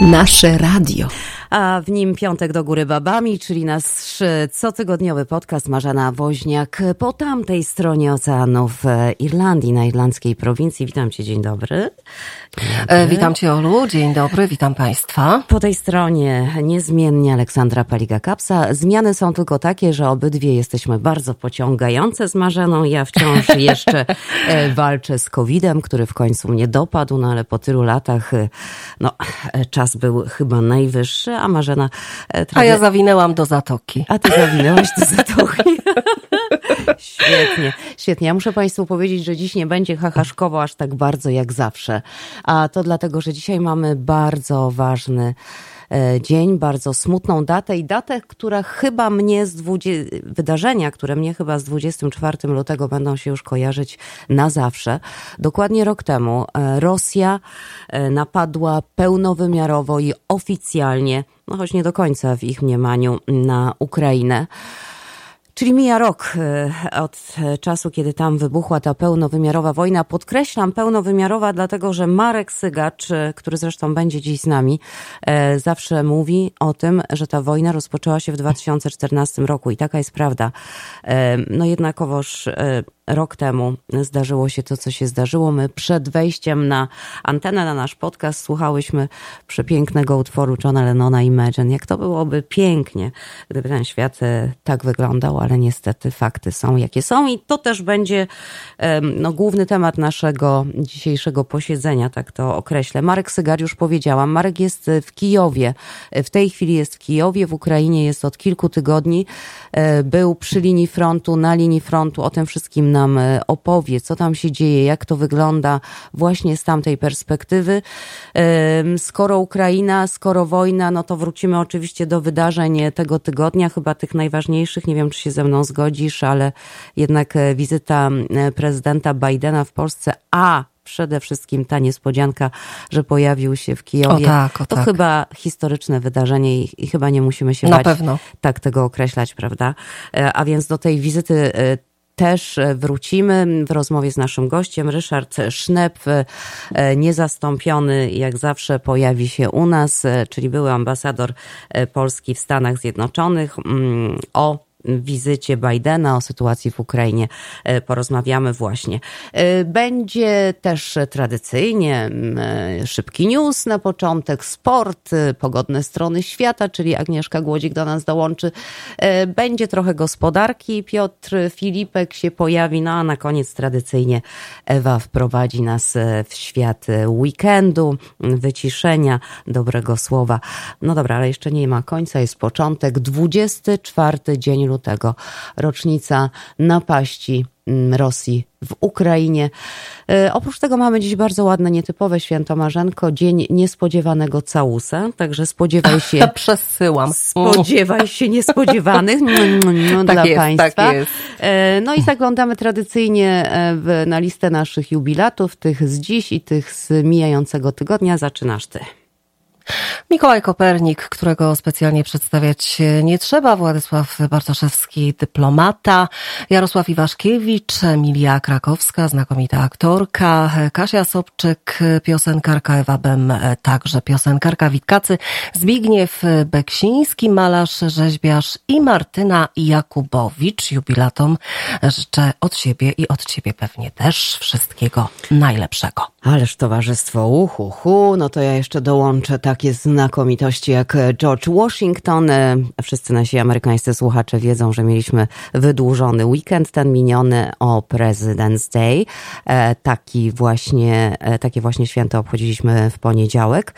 Nasze radio. A w nim piątek do góry babami, czyli nasz cotygodniowy podcast Marzena Woźniak po tamtej stronie oceanu w Irlandii, na irlandzkiej prowincji. Witam cię, dzień dobry. E, witam cię Olu, dzień dobry, witam państwa. Po tej stronie niezmiennie Aleksandra Paliga-Kapsa. Zmiany są tylko takie, że obydwie jesteśmy bardzo pociągające z Marzeną. Ja wciąż jeszcze e, walczę z COVID-em, który w końcu mnie dopadł, no ale po tylu latach e, no, e, czas był chyba najwyższy, a Marzena... e, A ja zawinęłam do zatoki. A ty zawinęłaś do zatoki. Świetnie, świetnie. Ja muszę Państwu powiedzieć, że dziś nie będzie hahaszkowo aż tak bardzo jak zawsze. A to dlatego, że dzisiaj mamy bardzo ważny dzień, bardzo smutną datę i datę, która chyba mnie z 20, wydarzenia, które mnie chyba z 24 lutego będą się już kojarzyć na zawsze. Dokładnie rok temu e, Rosja e, napadła pełnowymiarowo i oficjalnie, no choć nie do końca w ich mniemaniu, na Ukrainę. Czyli mija rok e, od czasu, kiedy tam wybuchła ta pełnowymiarowa wojna. Podkreślam pełnowymiarowa, dlatego że Marek Sygacz, e, który zresztą będzie dziś z nami, e, zawsze mówi o tym, że ta wojna rozpoczęła się w 2014 roku i taka jest prawda. No jednakowoż rok temu zdarzyło się to, co się zdarzyło. My przed wejściem na antenę, na nasz podcast, słuchałyśmy przepięknego utworu Johna Lennona Imagine. Jak to byłoby pięknie, gdyby ten świat e, tak wyglądał, ale niestety fakty są, jakie są i to też będzie no, główny temat naszego dzisiejszego posiedzenia, tak to określę. Marek Sygar już powiedziałam. Marek jest w Kijowie. W tej chwili jest w Kijowie, w Ukrainie jest od kilku tygodni. E, Był przy linii frontu, na linii frontu. O tym wszystkim nam e, opowie, co tam się dzieje, jak to wygląda właśnie z tamtej perspektywy. Em, Skoro Ukraina, skoro wojna, no to wrócimy oczywiście do wydarzeń tego tygodnia, chyba tych najważniejszych. Nie wiem, czy się ze mną zgodzisz, ale jednak e, wizyta e, prezydenta Bidena w Polsce, a przede wszystkim ta niespodzianka, że pojawił się w Kijowie. O tak, o to tak. chyba historyczne wydarzenie i, i chyba nie musimy się Na bać pewno. tak tego określać, prawda? E, A więc do tej wizyty e, też e, wrócimy w rozmowie z naszym gościem. Ryszard Sznep, niezastąpiony jak zawsze pojawi się u nas, czyli były ambasador Polski w Stanach Zjednoczonych. Mm, O wizycie Bidena, o sytuacji w Ukrainie e, porozmawiamy właśnie. E, Będzie też tradycyjnie e, szybki news na początek, sport, pogodne strony świata, czyli Agnieszka Głodzik do nas dołączy. Będzie trochę gospodarki, Piotr Filipek się pojawi, no a na koniec tradycyjnie Ewa wprowadzi nas w świat weekendu, wyciszenia, dobrego słowa. No dobra, ale jeszcze nie ma końca, jest początek, 24 dzień lutego, rocznica napaści mm, Rosji w Ukrainie. E, Oprócz tego mamy dziś bardzo ładne, nietypowe święto Marzenko, dzień niespodziewanego całusa, także spodziewaj się Przesyłam. Spodziewaj się niespodziewanych Tak dla jest, Państwa. tak jest. E, No i zaglądamy tradycyjnie e, na listę naszych jubilatów, tych z dziś i tych z mijającego tygodnia. Zaczynasz Ty. Mikołaj Kopernik, którego specjalnie przedstawiać nie trzeba, Władysław Bartoszewski, dyplomata, Jarosław Iwaszkiewicz, Emilia Krakowska, znakomita aktorka, Kasia Sobczyk, piosenkarka Ewa Bem, także piosenkarka Witkacy, Zbigniew Beksiński, malarz, rzeźbiarz i Martyna Jakubowicz, jubilatom życzę od siebie i od ciebie pewnie też wszystkiego najlepszego. Ależ towarzystwo uhu, hu, no to ja jeszcze dołączę takie znakomitości jak George Washington. E, Wszyscy nasi amerykańscy słuchacze wiedzą, że mieliśmy wydłużony weekend, ten miniony o President's Day. E, Taki właśnie, e, takie właśnie święto obchodziliśmy w poniedziałek.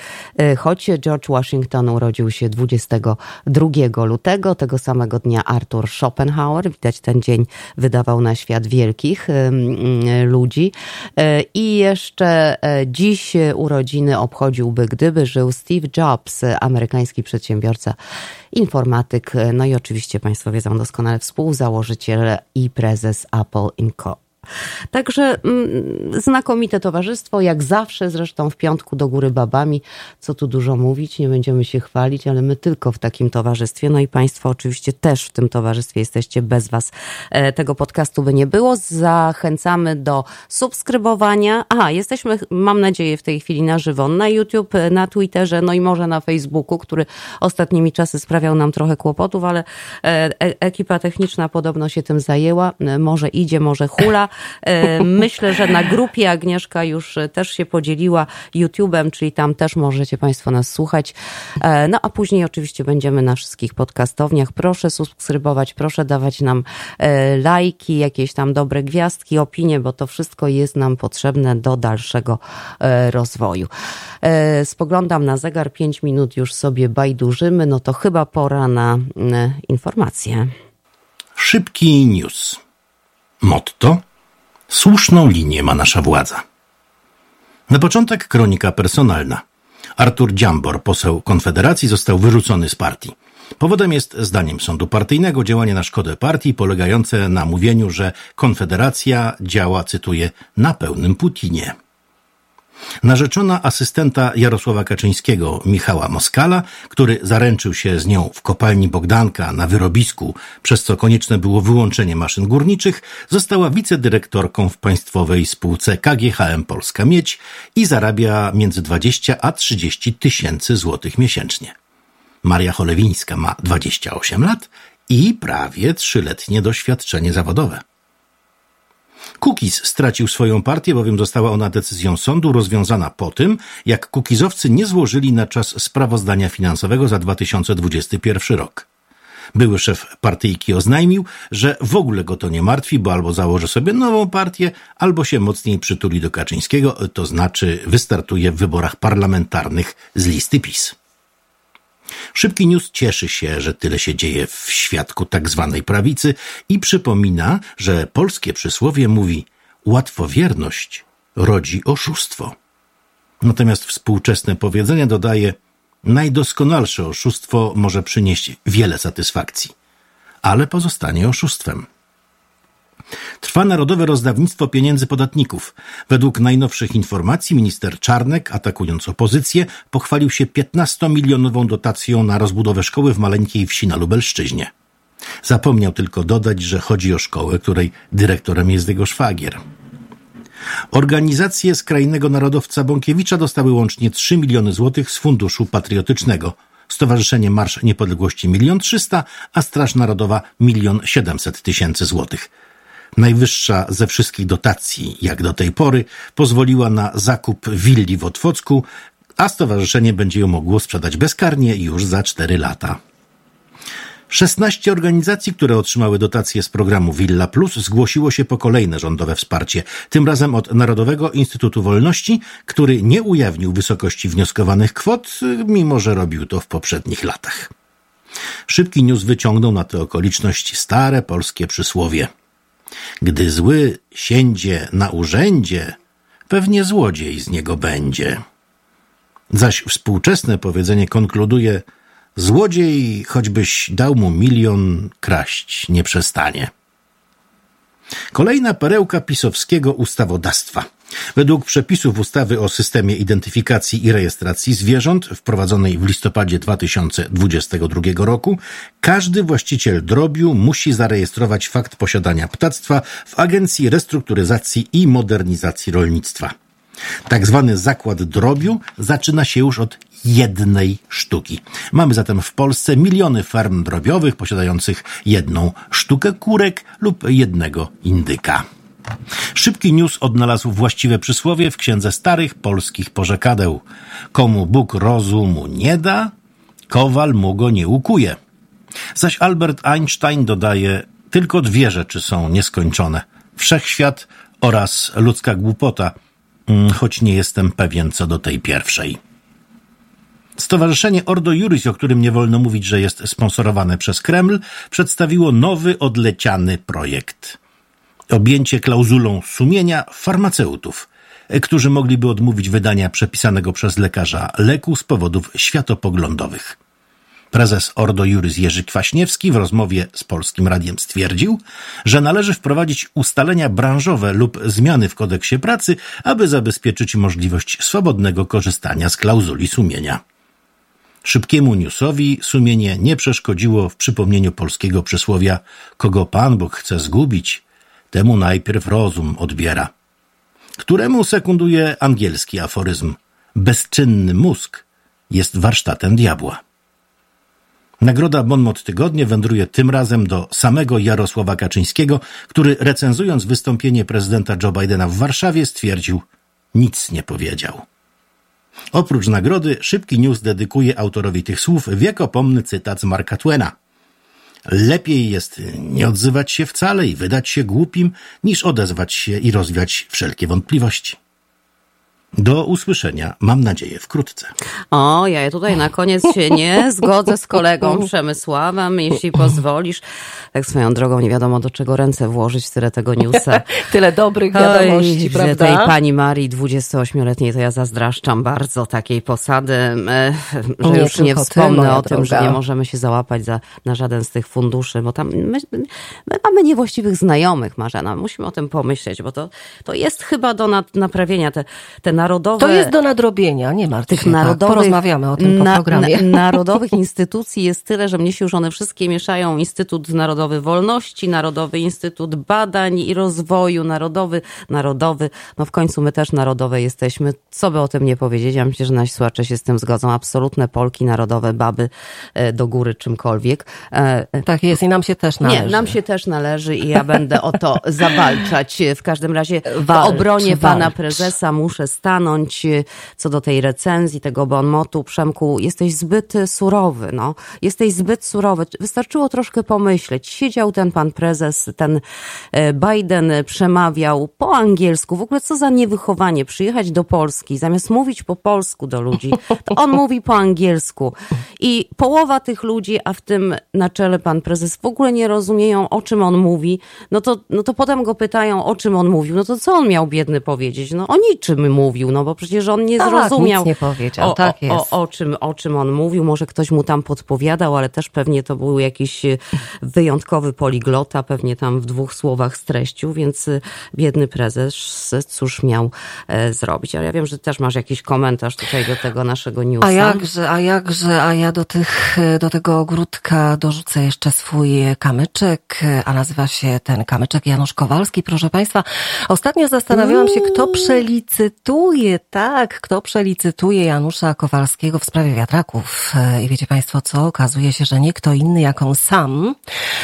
Choć George Washington urodził się 22 lutego, tego samego dnia Arthur Schopenhauer. Widać ten dzień wydawał na świat wielkich ludzi. I jeszcze dziś urodziny obchodziłby, gdyby żył Steve Jobs, amerykański przedsiębiorca, informatyk, no i oczywiście Państwo wiedzą doskonale współzałożyciel i prezes Apple Inc. Także mm, znakomite towarzystwo, jak zawsze, zresztą w piątku do góry babami. Co tu dużo mówić, nie będziemy się chwalić, ale my tylko w takim towarzystwie. No i Państwo oczywiście też w tym towarzystwie jesteście. Bez Was e, tego podcastu by nie było. Zachęcamy do subskrybowania. Aha, jesteśmy, mam nadzieję, w tej chwili na żywo na YouTube, na Twitterze, no i może na Facebooku, który ostatnimi czasy sprawiał nam trochę kłopotów, ale e, ekipa techniczna podobno się tym zajęła. Może idzie, może hula. E, myślę, że na grupie Agnieszka już też się podzieliła YouTube'em, czyli tam też możecie Państwo nas słuchać. E, no a później oczywiście będziemy na wszystkich podcastowniach. Proszę subskrybować, proszę dawać nam e, lajki, jakieś tam dobre gwiazdki, opinie, bo to wszystko jest nam potrzebne do dalszego rozwoju. Spoglądam na zegar, pięć minut już sobie bajdurzymy, no to chyba pora na informacje. Szybki news. Motto Słuszną linię ma nasza władza. Na początek kronika personalna. Artur Dziambor, poseł Konfederacji, został wyrzucony z partii. Powodem jest, zdaniem sądu partyjnego, działanie na szkodę partii polegające na mówieniu, że Konfederacja działa, cytuję, na pełnym Putinie. Narzeczona asystenta Jarosława Kaczyńskiego, Michała Moskala, który zaręczył się z nią w kopalni Bogdanka na wyrobisku, przez co konieczne było wyłączenie maszyn górniczych, została wicedyrektorką w państwowej spółce KGHM Polska Miedź i zarabia między 20 a 30 tysięcy złotych miesięcznie. Maria Cholewińska ma 28 lat i prawie trzyletnie doświadczenie zawodowe. Kukiz stracił swoją partię, bowiem została ona decyzją sądu rozwiązana po tym, jak kukizowcy nie złożyli na czas sprawozdania finansowego za 2021 rok. Były szef partyjki oznajmił, że w ogóle go to nie martwi, bo albo założy sobie nową partię, albo się mocniej przytuli do Kaczyńskiego, to znaczy wystartuje w wyborach parlamentarnych z listy PiS. Szybki News cieszy się, że tyle się dzieje w świadku tak zwanej prawicy i przypomina, że polskie przysłowie mówi łatwowierność rodzi oszustwo. Natomiast współczesne powiedzenie dodaje najdoskonalsze oszustwo może przynieść wiele satysfakcji, ale pozostanie oszustwem. Trwa narodowe rozdawnictwo pieniędzy podatników. Według najnowszych informacji minister Czarnek, atakując opozycję, pochwalił się 15-milionową dotacją na rozbudowę szkoły w maleńkiej wsi na Lubelszczyźnie. Zapomniał tylko dodać, że chodzi o szkołę, której dyrektorem jest jego szwagier. Organizacje skrajnego narodowca Bąkiewicza dostały łącznie 3 miliony złotych z Funduszu Patriotycznego. Stowarzyszenie Marsz Niepodległości 1 300 a Straż Narodowa 1 700 tysięcy złotych. Najwyższa ze wszystkich dotacji, jak do tej pory, pozwoliła na zakup willi w Otwocku, a stowarzyszenie będzie ją mogło sprzedać bezkarnie już za cztery lata. 16 organizacji, które otrzymały dotacje z programu Villa Plus, zgłosiło się po kolejne rządowe wsparcie, tym razem od Narodowego Instytutu Wolności, który nie ujawnił wysokości wnioskowanych kwot, mimo że robił to w poprzednich latach. Szybki news wyciągnął na tę okoliczność stare polskie przysłowie – gdy zły siędzie na urzędzie, pewnie złodziej z niego będzie. Zaś współczesne powiedzenie konkluduje, złodziej, choćbyś dał mu milion, kraść nie przestanie. Kolejna perełka pisowskiego ustawodawstwa. Według przepisów ustawy o systemie identyfikacji i rejestracji zwierząt wprowadzonej w listopadzie 2022 roku, każdy właściciel drobiu musi zarejestrować fakt posiadania ptactwa w Agencji Restrukturyzacji i Modernizacji Rolnictwa. Tak zwany zakład drobiu zaczyna się już od jednej sztuki. Mamy zatem w Polsce miliony farm drobiowych posiadających jedną sztukę kurek lub jednego indyka. Szybki news odnalazł właściwe przysłowie w księdze starych polskich porzekadeł. Komu Bóg rozumu nie da, kowal mu go nie ukuje. Zaś Albert Einstein dodaje, tylko dwie rzeczy są nieskończone. Wszechświat oraz ludzka głupota, mm, choć nie jestem pewien co do tej pierwszej. Stowarzyszenie Ordo Juris, o którym nie wolno mówić, że jest sponsorowane przez Kreml, przedstawiło nowy odleciany projekt. Objęcie klauzulą sumienia farmaceutów, którzy mogliby odmówić wydania przepisanego przez lekarza leku z powodów światopoglądowych. Prezes Ordo Juris Jerzy Kwaśniewski w rozmowie z Polskim Radiem stwierdził, że należy wprowadzić ustalenia branżowe lub zmiany w kodeksie pracy, aby zabezpieczyć możliwość swobodnego korzystania z klauzuli sumienia. Szybkiemu newsowi sumienie nie przeszkodziło w przypomnieniu polskiego przysłowia kogo Pan Bóg chce zgubić, temu najpierw rozum odbiera, któremu sekunduje angielski aforyzm bezczynny mózg jest warsztatem diabła. Nagroda Bonmot Tygodnie wędruje tym razem do samego Jarosława Kaczyńskiego, który recenzując wystąpienie prezydenta Joe Bidena w Warszawie stwierdził, nic nie powiedział. Oprócz nagrody, szybki news dedykuje autorowi tych słów wiekopomny cytat z Marka Twena. Lepiej jest nie odzywać się wcale i wydać się głupim, niż odezwać się i rozwiać wszelkie wątpliwości. Do usłyszenia, mam nadzieję, wkrótce. O, ja tutaj na koniec się nie zgodzę z kolegą Przemysławem, jeśli pozwolisz. Tak swoją drogą nie wiadomo do czego ręce włożyć, tyle tego newsa. tyle dobrych wiadomości, Oj, prawda? Tej pani Marii 28-letniej to ja zazdraszczam bardzo takiej posady, e, że nie już nie wspomnę ty, o tym, droga. że nie możemy się załapać za, na żaden z tych funduszy, bo tam my, my mamy niewłaściwych znajomych, Marzena. Musimy o tym pomyśleć, bo to, to jest chyba do naprawienia te, te narodowe... To jest do nadrobienia, nie martw Tych narodowych... Tak, porozmawiamy o tym po na, programie. Na, narodowych instytucji jest tyle, że mnie się już one wszystkie mieszają. Instytut Narodowy Wolności, Narodowy Instytut Badań i Rozwoju, Narodowy, Narodowy. No w końcu my też narodowe jesteśmy. Co by o tym nie powiedzieć? Ja myślę, że nasi słuchacze się z tym zgodzą. Absolutne Polki narodowe, baby e, do góry czymkolwiek. E, tak jest i nam się też należy. Nie, nam się też należy i ja będę o to zawalczać. W każdym razie w obronie walcz. pana prezesa muszę stać stanąć y, co do tej recenzji, tego bonmotu. Przemku, jesteś zbyt surowy, no. Jesteś zbyt surowy. Wystarczyło troszkę pomyśleć. Siedział ten pan prezes, ten e, Biden przemawiał po angielsku. W ogóle co za niewychowanie. Przyjechać do Polski, zamiast mówić po polsku do ludzi, to on mówi po angielsku. I połowa tych ludzi, a w tym na czele pan prezes, w ogóle nie rozumieją, o czym on mówi. No to, no to potem go pytają, o czym on mówił. No to co on miał biedny powiedzieć? No o niczym mówił mówił, no bo przecież on nie tak, zrozumiał. Nic nie powiedział, o, tak jest. O, o, czym, o czym on mówił. Może ktoś mu tam podpowiadał, ale też pewnie to był jakiś e, wyjątkowy poliglota, pewnie tam w dwóch słowach streścił, więc e, biedny prezes cóż miał e, zrobić. Ale ja wiem, że też masz jakiś komentarz tutaj do tego naszego newsa. A jakże, a jakże, a ja do, tych, do tego ogródka dorzucę jeszcze swój kamyczek, a nazywa się ten kamyczek Janusz Kowalski. Proszę Państwa, ostatnio zastanawiałam się, kto przelicytuje przelicytuje, tak, kto przelicytuje Janusza Kowalskiego w sprawie wiatraków. E, I wiecie Państwo co? Okazuje się, że nie kto inny jak on sam.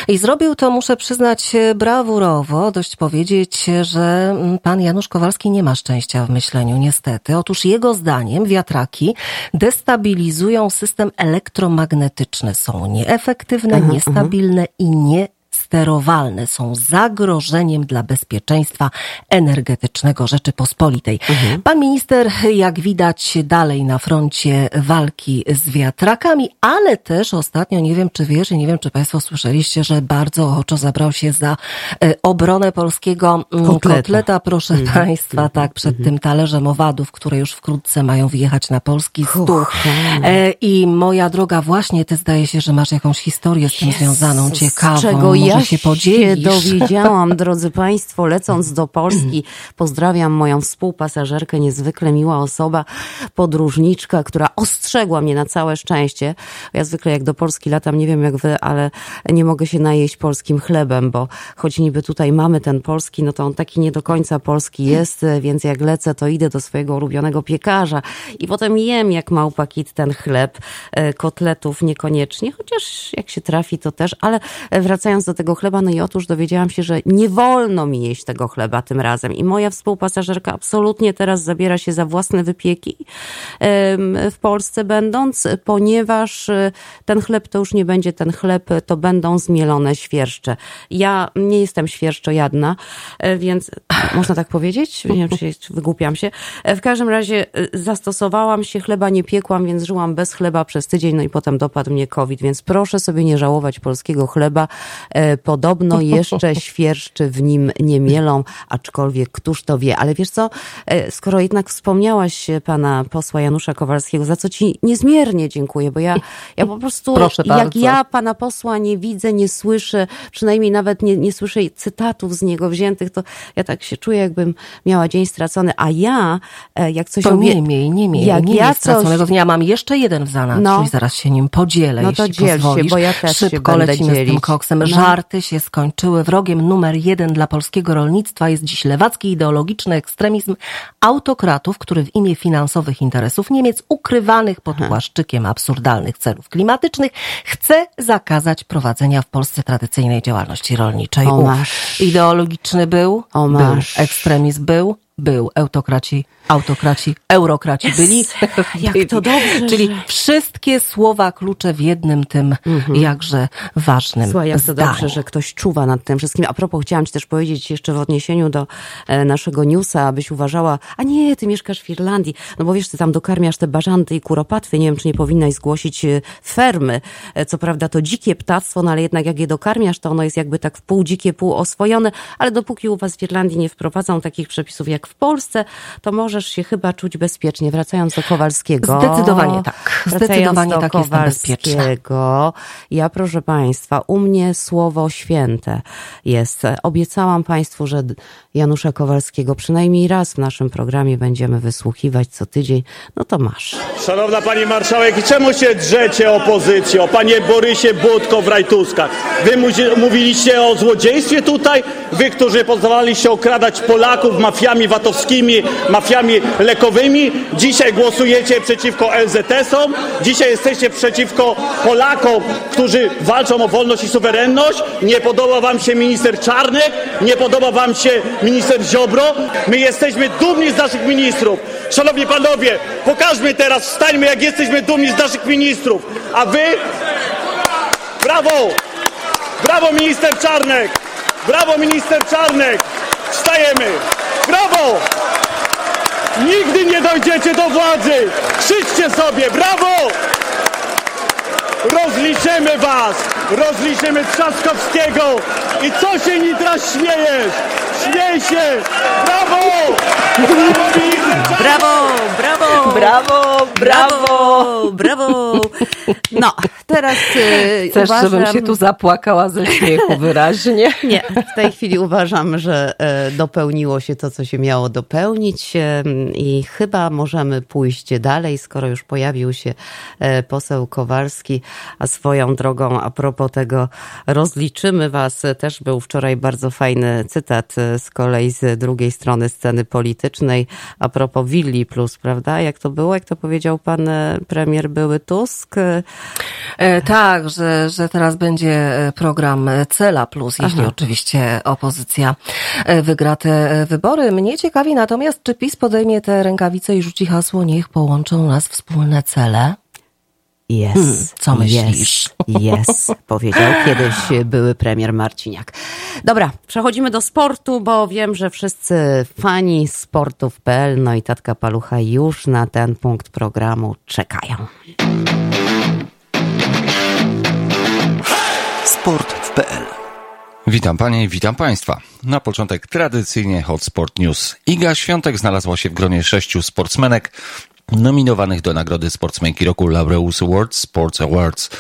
I zrobił to, muszę przyznać, brawurowo. Dość powiedzieć, że mm, pan Janusz Kowalski nie ma szczęścia w myśleniu, niestety. Otóż jego zdaniem wiatraki destabilizują system elektromagnetyczny. Są nieefektywne, mhm, niestabilne i nie sterowalne są zagrożeniem dla bezpieczeństwa energetycznego Rzeczypospolitej. Mhm. Pan minister, jak widać, dalej na froncie walki z wiatrakami, ale też ostatnio, nie wiem czy wiesz i nie wiem czy Państwo słyszeliście, że bardzo ochoczo zabrał się za e, obronę polskiego mm, kotleta, kotleta proszę mhm. Państwa, mhm. tak, przed mhm. tym talerzem owadów, które już wkrótce mają wyjechać na polski stół. E, I moja droga, właśnie ty zdaje się, że masz jakąś historię z tym Jezus, związaną, ciekawą. czego ja się podzielisz. się dowiedziałam, drodzy Państwo, lecąc do Polski. Pozdrawiam moją współpasażerkę, niezwykle miła osoba, podróżniczka, która ostrzegła mnie na całe szczęście. Ja zwykle jak do Polski latam, nie wiem jak wy, ale nie mogę się najeść polskim chlebem, bo choć niby tutaj mamy ten polski, no to on taki nie do końca polski jest, więc jak lecę, to idę do swojego ulubionego piekarza i potem jem jak małpa kit ten chleb, e, kotletów niekoniecznie, chociaż jak się trafi to też, ale wracając do tego chleba, no i otóż dowiedziałam się, że nie wolno mi jeść tego chleba tym razem. I moja współpasażerka absolutnie teraz zabiera się za własne wypieki w Polsce będąc, ponieważ e, ten chleb to już nie będzie ten chleb, to będą zmielone świerszcze. Ja nie jestem świerszczojadna, e, więc można tak powiedzieć? Nie wiem, czy wygłupiam się. E, w każdym razie zastosowałam się, chleba nie piekłam, więc żyłam bez chleba przez tydzień, no i potem dopadł mnie COVID, więc proszę sobie nie żałować polskiego chleba Podobno jeszcze świerszczy w nim nie mielą, aczkolwiek któż to wie. Ale wiesz co, skoro jednak wspomniałaś pana posła Janusza Kowalskiego, za co ci niezmiernie dziękuję, bo ja, ja po prostu, Proszę jak bardzo. ja pana posła nie widzę, nie słyszę, przynajmniej nawet nie, nie słyszę cytatów z niego wziętych, to ja tak się czuję, jakbym miała dzień stracony, a ja, e, jak coś To obie- nie miej, nie miej, jak nie ja miej coś- straconego dnia. Mam jeszcze jeden w zanadrzu No. i zaraz się nim podzielę, No to jeśli dziel się, pozwolisz. bo ja też się Szybko będę lecimy z tym dzielić. koksem. No. Żarty się skończyły. Wrogiem numer jeden dla polskiego rolnictwa jest dziś lewacki ideologiczny ekstremizm autokratów, który w imię finansowych interesów Niemiec ukrywanych pod płaszczykiem absurdalnych celów klimatycznych chce zakazać prowadzenia w Polsce tradycyjnej działalności rolniczej. O, masz. Ideologiczny był, O, był. masz. Ekstremizm był, był. Autokraci, autokraci, eurokraci byli. Jak byli. to dobrze, Czyli że- wszystkie słowa klucze w jednym tym jakże ważnym Słuchaj, jak to zdaniu. dobrze, że ktoś czuwa nad tym wszystkim. A propos, chciałam ci też powiedzieć jeszcze w odniesieniu do e, naszego newsa, abyś uważała, a nie, ty mieszkasz w Irlandii, no bo wiesz, ty tam dokarmiasz te bażanty i kuropatwy, nie wiem, czy nie powinnaś zgłosić e, fermy. E, Co prawda to dzikie ptactwo, no ale jednak jak je dokarmiasz, to ono jest jakby tak w pół dzikie, pół oswojone, ale dopóki u was w Irlandii nie wprowadzą takich przepisów jak w Polsce, to możesz się chyba czuć bezpiecznie. Wracając do Kowalskiego. Zdecydowanie tak. Zdecydowanie do tak. Kowalskiego, ja, proszę Państwa, u mnie słowo święte jest. Obiecałam Państwu, że Janusza Kowalskiego przynajmniej raz w naszym programie będziemy wysłuchiwać co tydzień. No to masz. Szanowna Pani Marszałek, czemu się drzecie opozycją? Panie Borysie Budko w Rajtuskach. Wy mówiliście o złodziejstwie tutaj? Wy, którzy pozwalaliście okradać Polaków mafiami VAT-owskimi, mafiami lekowymi, dzisiaj głosujecie przeciwko LZS-om, dzisiaj jesteście przeciwko Polakom, którzy walczą o wolność i suwerenność. Nie podoba Wam się minister Czarnek, nie podoba Wam się minister Ziobro. My jesteśmy dumni z naszych ministrów. Szanowni Panowie, pokażmy teraz, wstańmy jak jesteśmy dumni z naszych ministrów. A Wy? Brawo! Brawo minister Czarnek! Brawo minister Czarnek! Wstajemy! Brawo! Nigdy nie dojdziecie do władzy! Krzyczcie sobie! Brawo! Rozliczymy was! Rozliczymy Trzaskowskiego! I co się Nitra śmiejesz? Śmiej się! Brawo! Brawo! Brawo, brawo! Brawo, Brawo, brawo! No, teraz e, Chcesz, uważam... żebym się tu zapłakała ze śmiechu wyraźnie? Nie, w tej chwili uważam, że e, dopełniło się to, co się miało dopełnić e, i chyba możemy pójść dalej, skoro już pojawił się e, poseł Kowalski, a swoją drogą a propos tego rozliczymy was, też był wczoraj bardzo fajny cytat e, z kolei z drugiej strony sceny politycznej a propos Willi Plus, prawda? Jak to było? Jak to powiedział pan e, premier były Tusk? E, E, tak, że, że teraz będzie program Cela Plus, jeśli oczywiście opozycja wygra te wybory. Mnie ciekawi natomiast, czy PiS podejmie te rękawice i rzuci hasło niech połączą nas wspólne cele? Yes. Hmm, co myślisz? Yes, yes, powiedział kiedyś były premier Marciniak. Dobra, przechodzimy do sportu, bo wiem, że wszyscy fani sportów.pl, no i tatka palucha już na ten punkt programu czekają. Sport w PL. Witam Panie i witam Państwa. Na początek tradycyjnie Hot Sport News. Iga Świątek znalazła się w gronie sześciu sportsmenek nominowanych do nagrody sportsmenki roku Laureus Awards Sports Awards.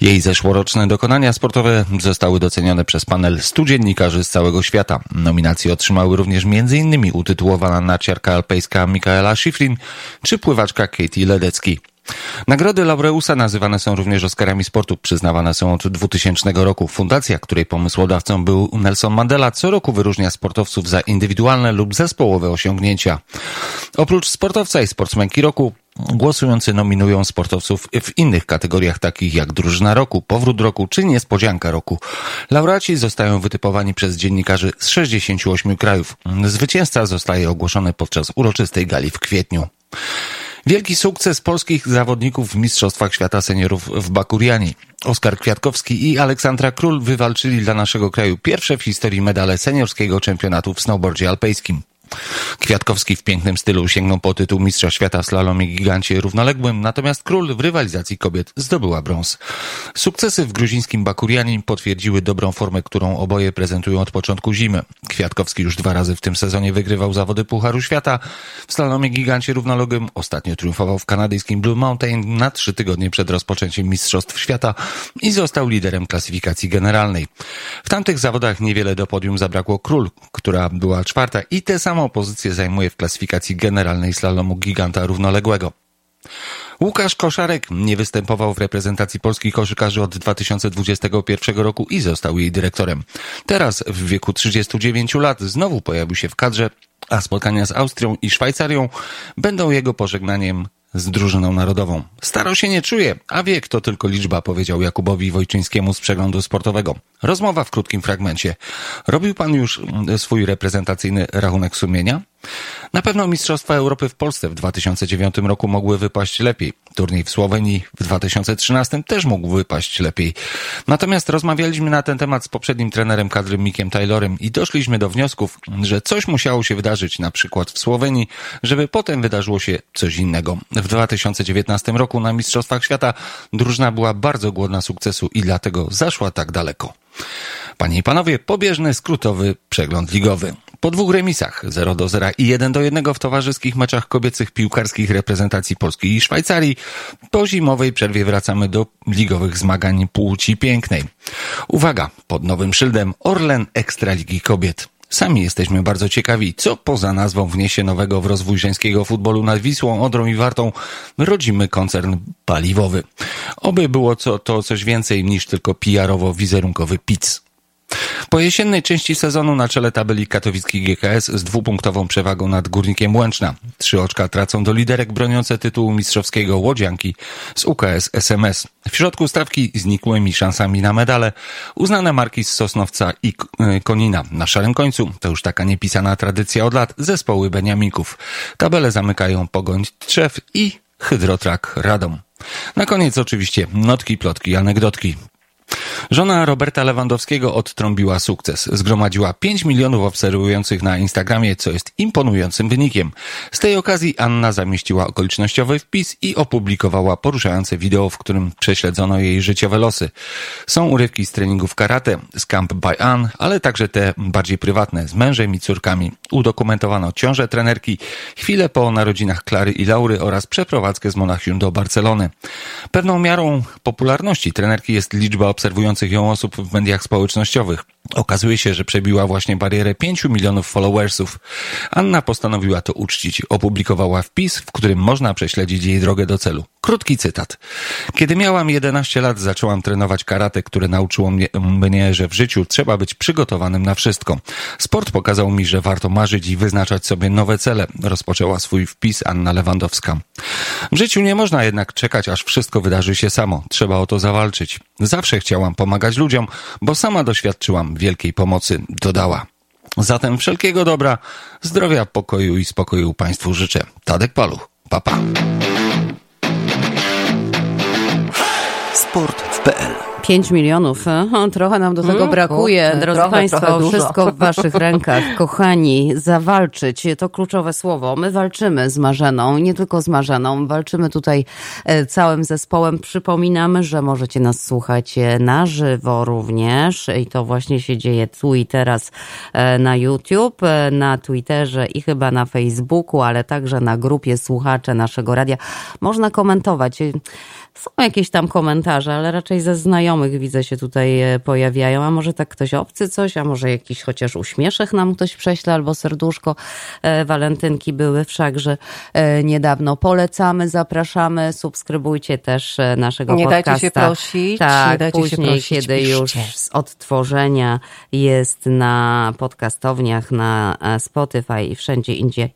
Jej zeszłoroczne dokonania sportowe zostały docenione przez panel 100 dziennikarzy z całego świata. Nominacje otrzymały również m.in. utytułowana narciarka alpejska Mikaela Schifrin czy pływaczka Katie Ledecki. Nagrody Laureusa nazywane są również Oscarami sportu. Przyznawane są od 2000 roku. Fundacja, której pomysłodawcą był Nelson Mandela, co roku wyróżnia sportowców za indywidualne lub zespołowe osiągnięcia. Oprócz sportowca i sportsmenki roku, głosujący nominują sportowców w innych kategoriach takich jak drużyna roku, powrót roku czy niespodzianka roku. Laureaci zostają wytypowani przez dziennikarzy z 68 krajów. Zwycięzca zostaje ogłoszony podczas uroczystej gali w kwietniu. Wielki sukces polskich zawodników w Mistrzostwach Świata Seniorów w Bakuriani. Oskar Kwiatkowski i Aleksandra Król wywalczyli dla naszego kraju pierwsze w historii medale seniorskiego czempionatu w snowboardzie alpejskim. Kwiatkowski w pięknym stylu sięgnął po tytuł Mistrza Świata w slalomie gigancie równoległym, natomiast król w rywalizacji kobiet zdobyła brąz. Sukcesy w gruzińskim Bakurianin potwierdziły dobrą formę, którą oboje prezentują od początku zimy. Kwiatkowski już dwa razy w tym sezonie wygrywał zawody Pucharu Świata. W slalomie gigancie równoległym ostatnio triumfował w kanadyjskim Blue Mountain na trzy tygodnie przed rozpoczęciem Mistrzostw Świata i został liderem klasyfikacji generalnej. W tamtych zawodach niewiele do podium zabrakło król, która była czwarta i tę samą pozycję zajmuje w klasyfikacji generalnej slalomu giganta równoległego. Łukasz Koszarek nie występował w reprezentacji polskich koszykarzy od 2021 roku i został jej dyrektorem. Teraz w wieku 39 lat znowu pojawił się w kadrze, a spotkania z Austrią i Szwajcarią będą jego pożegnaniem z drużyną narodową. Staro się nie czuje, a wiek to tylko liczba, powiedział Jakubowi Wojczyńskiemu z przeglądu sportowego. Rozmowa w krótkim fragmencie. Robił pan już mm, swój reprezentacyjny rachunek sumienia? Na pewno Mistrzostwa Europy w Polsce w 2009 roku mogły wypaść lepiej. Turniej w Słowenii w 2013 też mógł wypaść lepiej. Natomiast rozmawialiśmy na ten temat z poprzednim trenerem kadry Mikiem Taylorem i doszliśmy do wniosków, że coś musiało się wydarzyć na przykład w Słowenii, żeby potem wydarzyło się coś innego. W 2019 roku na Mistrzostwach Świata drużyna była bardzo głodna sukcesu i dlatego zaszła tak daleko. Panie i panowie, pobieżny, skrótowy przegląd ligowy. Po dwóch remisach 0 do 0 i 1 do 1 w towarzyskich meczach kobiecych piłkarskich reprezentacji Polski i Szwajcarii, po zimowej przerwie wracamy do ligowych zmagań płci pięknej. Uwaga, pod nowym szyldem Orlen Ekstraligi Kobiet. Sami jesteśmy bardzo ciekawi, co poza nazwą wniesie nowego w rozwój żeńskiego futbolu nad Wisłą, Odrą i Wartą rodzimy koncern paliwowy. Oby było co, to coś więcej niż tylko PR-owo-wizerunkowy PIC. Po jesiennej części sezonu na czele tabeli katowicki GKS z dwupunktową przewagą nad Górnikiem Łęczna. Trzy oczka tracą do liderek broniące tytułu mistrzowskiego Łodzianki z UKS SMS. W środku stawki znikłymi szansami na medale uznane marki z Sosnowca i e, Konina. Na szarym końcu to już taka niepisana tradycja od lat zespoły Beniaminków. Tabele zamykają Pogoń Trzew i Hydrotrak Radom. Na koniec oczywiście notki, plotki, anegdotki. Żona Roberta Lewandowskiego odtrąbiła sukces. Zgromadziła 5 milionów obserwujących na Instagramie, co jest imponującym wynikiem. Z tej okazji Anna zamieściła okolicznościowy wpis i opublikowała poruszające wideo, w którym prześledzono jej życiowe losy. Są urywki z treningów karate, z Camp by Ann, ale także te bardziej prywatne, z mężem i córkami. Udokumentowano ciążę trenerki, chwilę po narodzinach Klary i Laury oraz przeprowadzkę z Monachium do Barcelony. Pewną miarą popularności trenerki jest liczba obserwujących ją osób w mediach społecznościowych. Okazuje się, że przebiła właśnie barierę 5 milionów followersów. Anna postanowiła to uczcić. Opublikowała wpis, w którym można prześledzić jej drogę do celu. Krótki cytat. Kiedy miałam 11 lat, zaczęłam trenować karate, które nauczyło mnie, mnie, że w życiu trzeba być przygotowanym na wszystko. Sport pokazał mi, że warto marzyć i wyznaczać sobie nowe cele. Rozpoczęła swój wpis Anna Lewandowska. W życiu nie można jednak czekać, aż wszystko wydarzy się samo. Trzeba o to zawalczyć. Zawsze chciałam pomagać ludziom, bo sama doświadczyłam wielkiej pomocy, dodała. Zatem wszelkiego dobra, zdrowia, pokoju i spokoju Państwu życzę. Tadek Paluch. Papa. Sport w PL. 5 milionów. O, trochę nam do tego mm, brakuje. Kurczę, Drodzy trochę, Państwo, trochę wszystko w Waszych rękach. Kochani, zawalczyć to kluczowe słowo. My walczymy z Marzeną, nie tylko z Marzeną. Walczymy tutaj e, całym zespołem. Przypominamy, że możecie nas słuchać e, na żywo również i to właśnie się dzieje tu i teraz e, na YouTube, na Twitterze i chyba na Facebooku, ale także na grupie słuchacze naszego radia. Można komentować. Są jakieś tam komentarze, ale raczej ze znajomych widzę się tutaj e, pojawiają. A może tak ktoś obcy coś, a może jakiś chociaż uśmieszek nam ktoś prześle albo serduszko. E, walentynki były wszakże e, niedawno. Polecamy, zapraszamy, subskrybujcie też naszego nie podcasta. Nie dajcie się prosić. Tak, nie dajcie później, się prosić, kiedy piszcie. już z odtworzenia jest na podcastowniach, na Spotify i wszędzie indziej,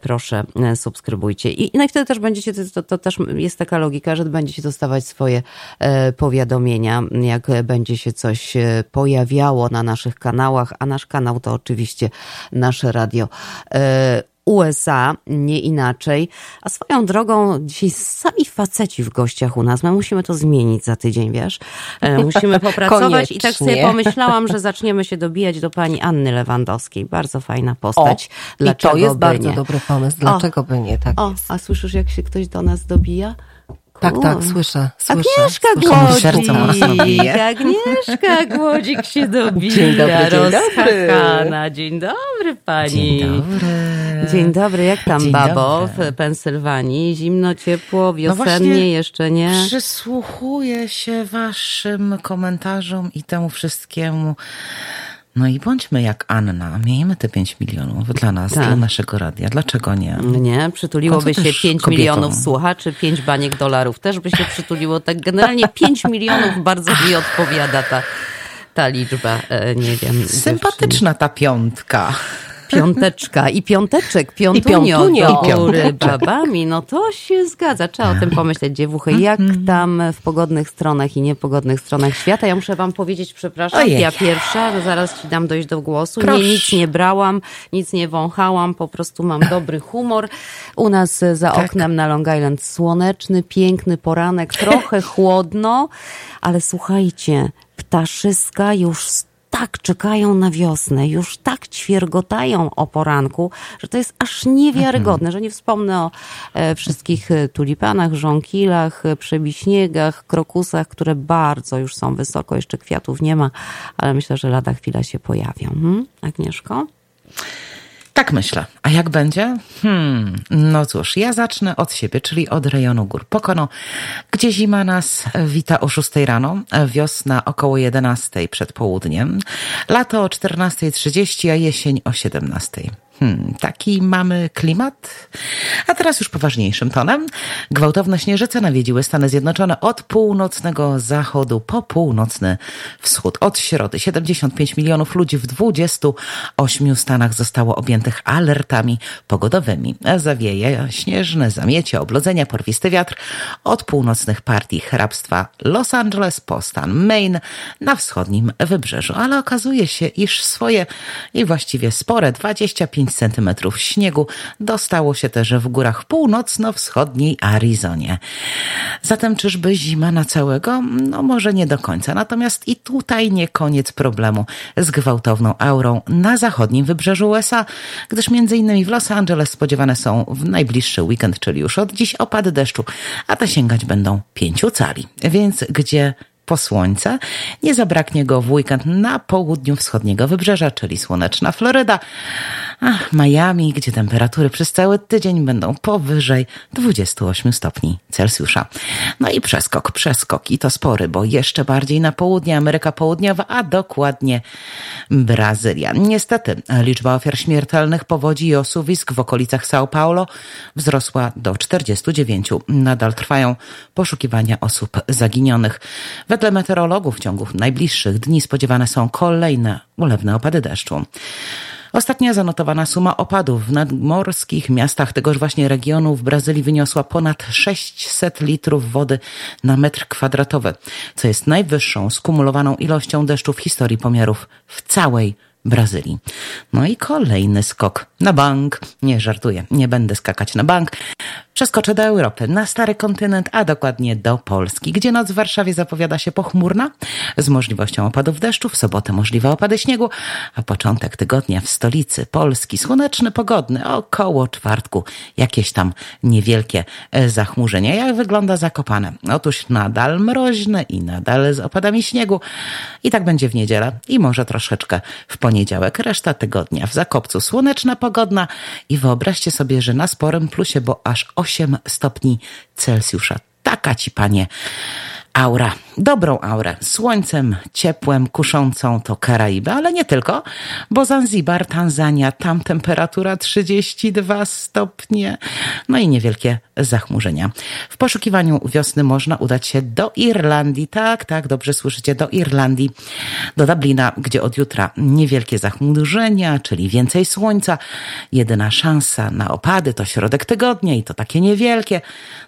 proszę subskrybujcie. I, no i wtedy też będziecie, to, to też jest taka logika, że będziecie dostawać swoje e, powiadomienia, jak będzie się coś e, pojawiało na naszych kanałach, a nasz kanał to oczywiście nasze radio. E, USA, nie inaczej. A swoją drogą, dzisiaj sami faceci w gościach u nas. My musimy to zmienić za tydzień, wiesz? Musimy popracować i tak sobie pomyślałam, że zaczniemy się dobijać do pani Anny Lewandowskiej. Bardzo fajna postać. O, Dlaczego I to jest bardzo nie? dobry pomysł. Dlaczego o, by nie? Tak o, jest. a słyszysz, jak się ktoś do nas dobija? Tak, tak, słyszę. słyszę Agnieszka Głodzik. Mocno bije. Agnieszka Głodzik się dobija. Dzień dobry, dzień dobry. Dzień dobry pani. Dzień dobry. Dzień dobry, jak tam dzień babo dobry. w Pensylwanii? Zimno, ciepło, wiosennie, no jeszcze nie? Przysłuchuję się waszym komentarzom i temu wszystkiemu. No i bądźmy jak Anna, miejmy te 5 milionów dla nas, tak. dla naszego radia. Dlaczego nie? Nie, przytuliłoby się 5 milionów słuchaczy, 5 baniek dolarów też by się przytuliło. Tak generalnie 5 milionów bardzo mi odpowiada ta, ta liczba, e, nie wiem. Sympatyczna ta piątka piąteczka i piąteczek, piątunio, I góry babami, no to się zgadza. Trzeba o tym pomyśleć, dziewuchy. Jak mhm. tam w pogodnych stronach i niepogodnych stronach świata? Ja muszę wam powiedzieć, przepraszam, Ojej. ja pierwsza, zaraz ci dam dojść do głosu. Proszę. Nie, nic nie brałam, nic nie wąchałam, po prostu mam dobry humor. U nas za tak. oknem na Long Island słoneczny, piękny poranek, trochę chłodno, ale słuchajcie, ptaszyska już tak czekają na wiosnę, już tak ćwiergotają o poranku, że to jest aż niewiarygodne, mhm. że nie wspomnę o e, wszystkich e, tulipanach, żonkilach, e, przebiśniegach, krokusach, które bardzo już są wysoko, jeszcze kwiatów nie ma, ale myślę, że lada chwila się pojawią. Hmm? Agnieszko? Tak myślę. A jak będzie? Hmm, no cóż, ja zacznę od siebie, czyli od rejonu Gór Pokono, gdzie zima nas wita o 6 rano, wiosna około 11 przed południem, lato o 14.30, a jesień o 17. Hmm, taki mamy klimat. A teraz już poważniejszym tonem. Gwałtowne śnieżyce nawiedziły Stany Zjednoczone od północnego zachodu po północny wschód. Od środy 75 milionów ludzi w 28 stanach zostało objętych alertami pogodowymi. Zawieje śnieżne zamiecie, oblodzenia, porwisty wiatr od północnych partii hrabstwa Los Angeles po stan Maine na wschodnim wybrzeżu. Ale okazuje się, iż swoje i właściwie spore 25 centymetrów śniegu dostało się też w górach północno-wschodniej Arizonie. Zatem czyżby zima na całego? No może nie do końca. Natomiast i tutaj nie koniec problemu z gwałtowną aurą na zachodnim wybrzeżu USA, gdyż między innymi w Los Angeles spodziewane są w najbliższy weekend, czyli już od dziś opady deszczu, a te sięgać będą pięciu cali. Więc gdzie po słońce. Nie zabraknie go w weekend na południu wschodniego wybrzeża, czyli słoneczna Floryda. Ach, Miami, gdzie temperatury przez cały tydzień będą powyżej 28 stopni Celsjusza. No i przeskok, przeskok i to spory, bo jeszcze bardziej na południe Ameryka Południowa, a dokładnie Brazylia. Niestety liczba ofiar śmiertelnych powodzi i osuwisk w okolicach São Paulo wzrosła do 49. Nadal trwają poszukiwania osób zaginionych. Wedle meteorologów w ciągu najbliższych dni spodziewane są kolejne ulewne opady deszczu. Ostatnia zanotowana suma opadów w nadmorskich miastach tegoż właśnie regionu w Brazylii wyniosła ponad 600 litrów wody na metr kwadratowy, co jest najwyższą skumulowaną ilością deszczu w historii pomiarów w całej Brazylii. No i kolejny skok na bank. Nie żartuję, nie będę skakać na bank. Przeskoczę do Europy, na stary kontynent, a dokładnie do Polski, gdzie noc w Warszawie zapowiada się pochmurna, z możliwością opadów deszczu, w sobotę możliwe opady śniegu, a początek tygodnia w stolicy Polski słoneczny, pogodny, około czwartku jakieś tam niewielkie e, zachmurzenia. Jak wygląda Zakopane? Otóż nadal mroźne i nadal z opadami śniegu. I tak będzie w niedzielę i może troszeczkę w poniedziałek. Reszta tygodnia w Zakopcu słoneczna, pogodna i wyobraźcie sobie, że na sporym plusie, bo aż 8 stopni Celsjusza. Taka ci, panie, aura, dobrą aurę, słońcem, ciepłem, kuszącą to Karaiby, ale nie tylko, bo Zanzibar, Tanzania, tam temperatura 32 stopnie, no i niewielkie zachmurzenia. W poszukiwaniu wiosny można udać się do Irlandii, tak, tak, dobrze słyszycie, do Irlandii, do Dublina, gdzie od jutra niewielkie zachmurzenia, czyli więcej słońca, jedyna szansa na opady to środek tygodnia i to takie niewielkie.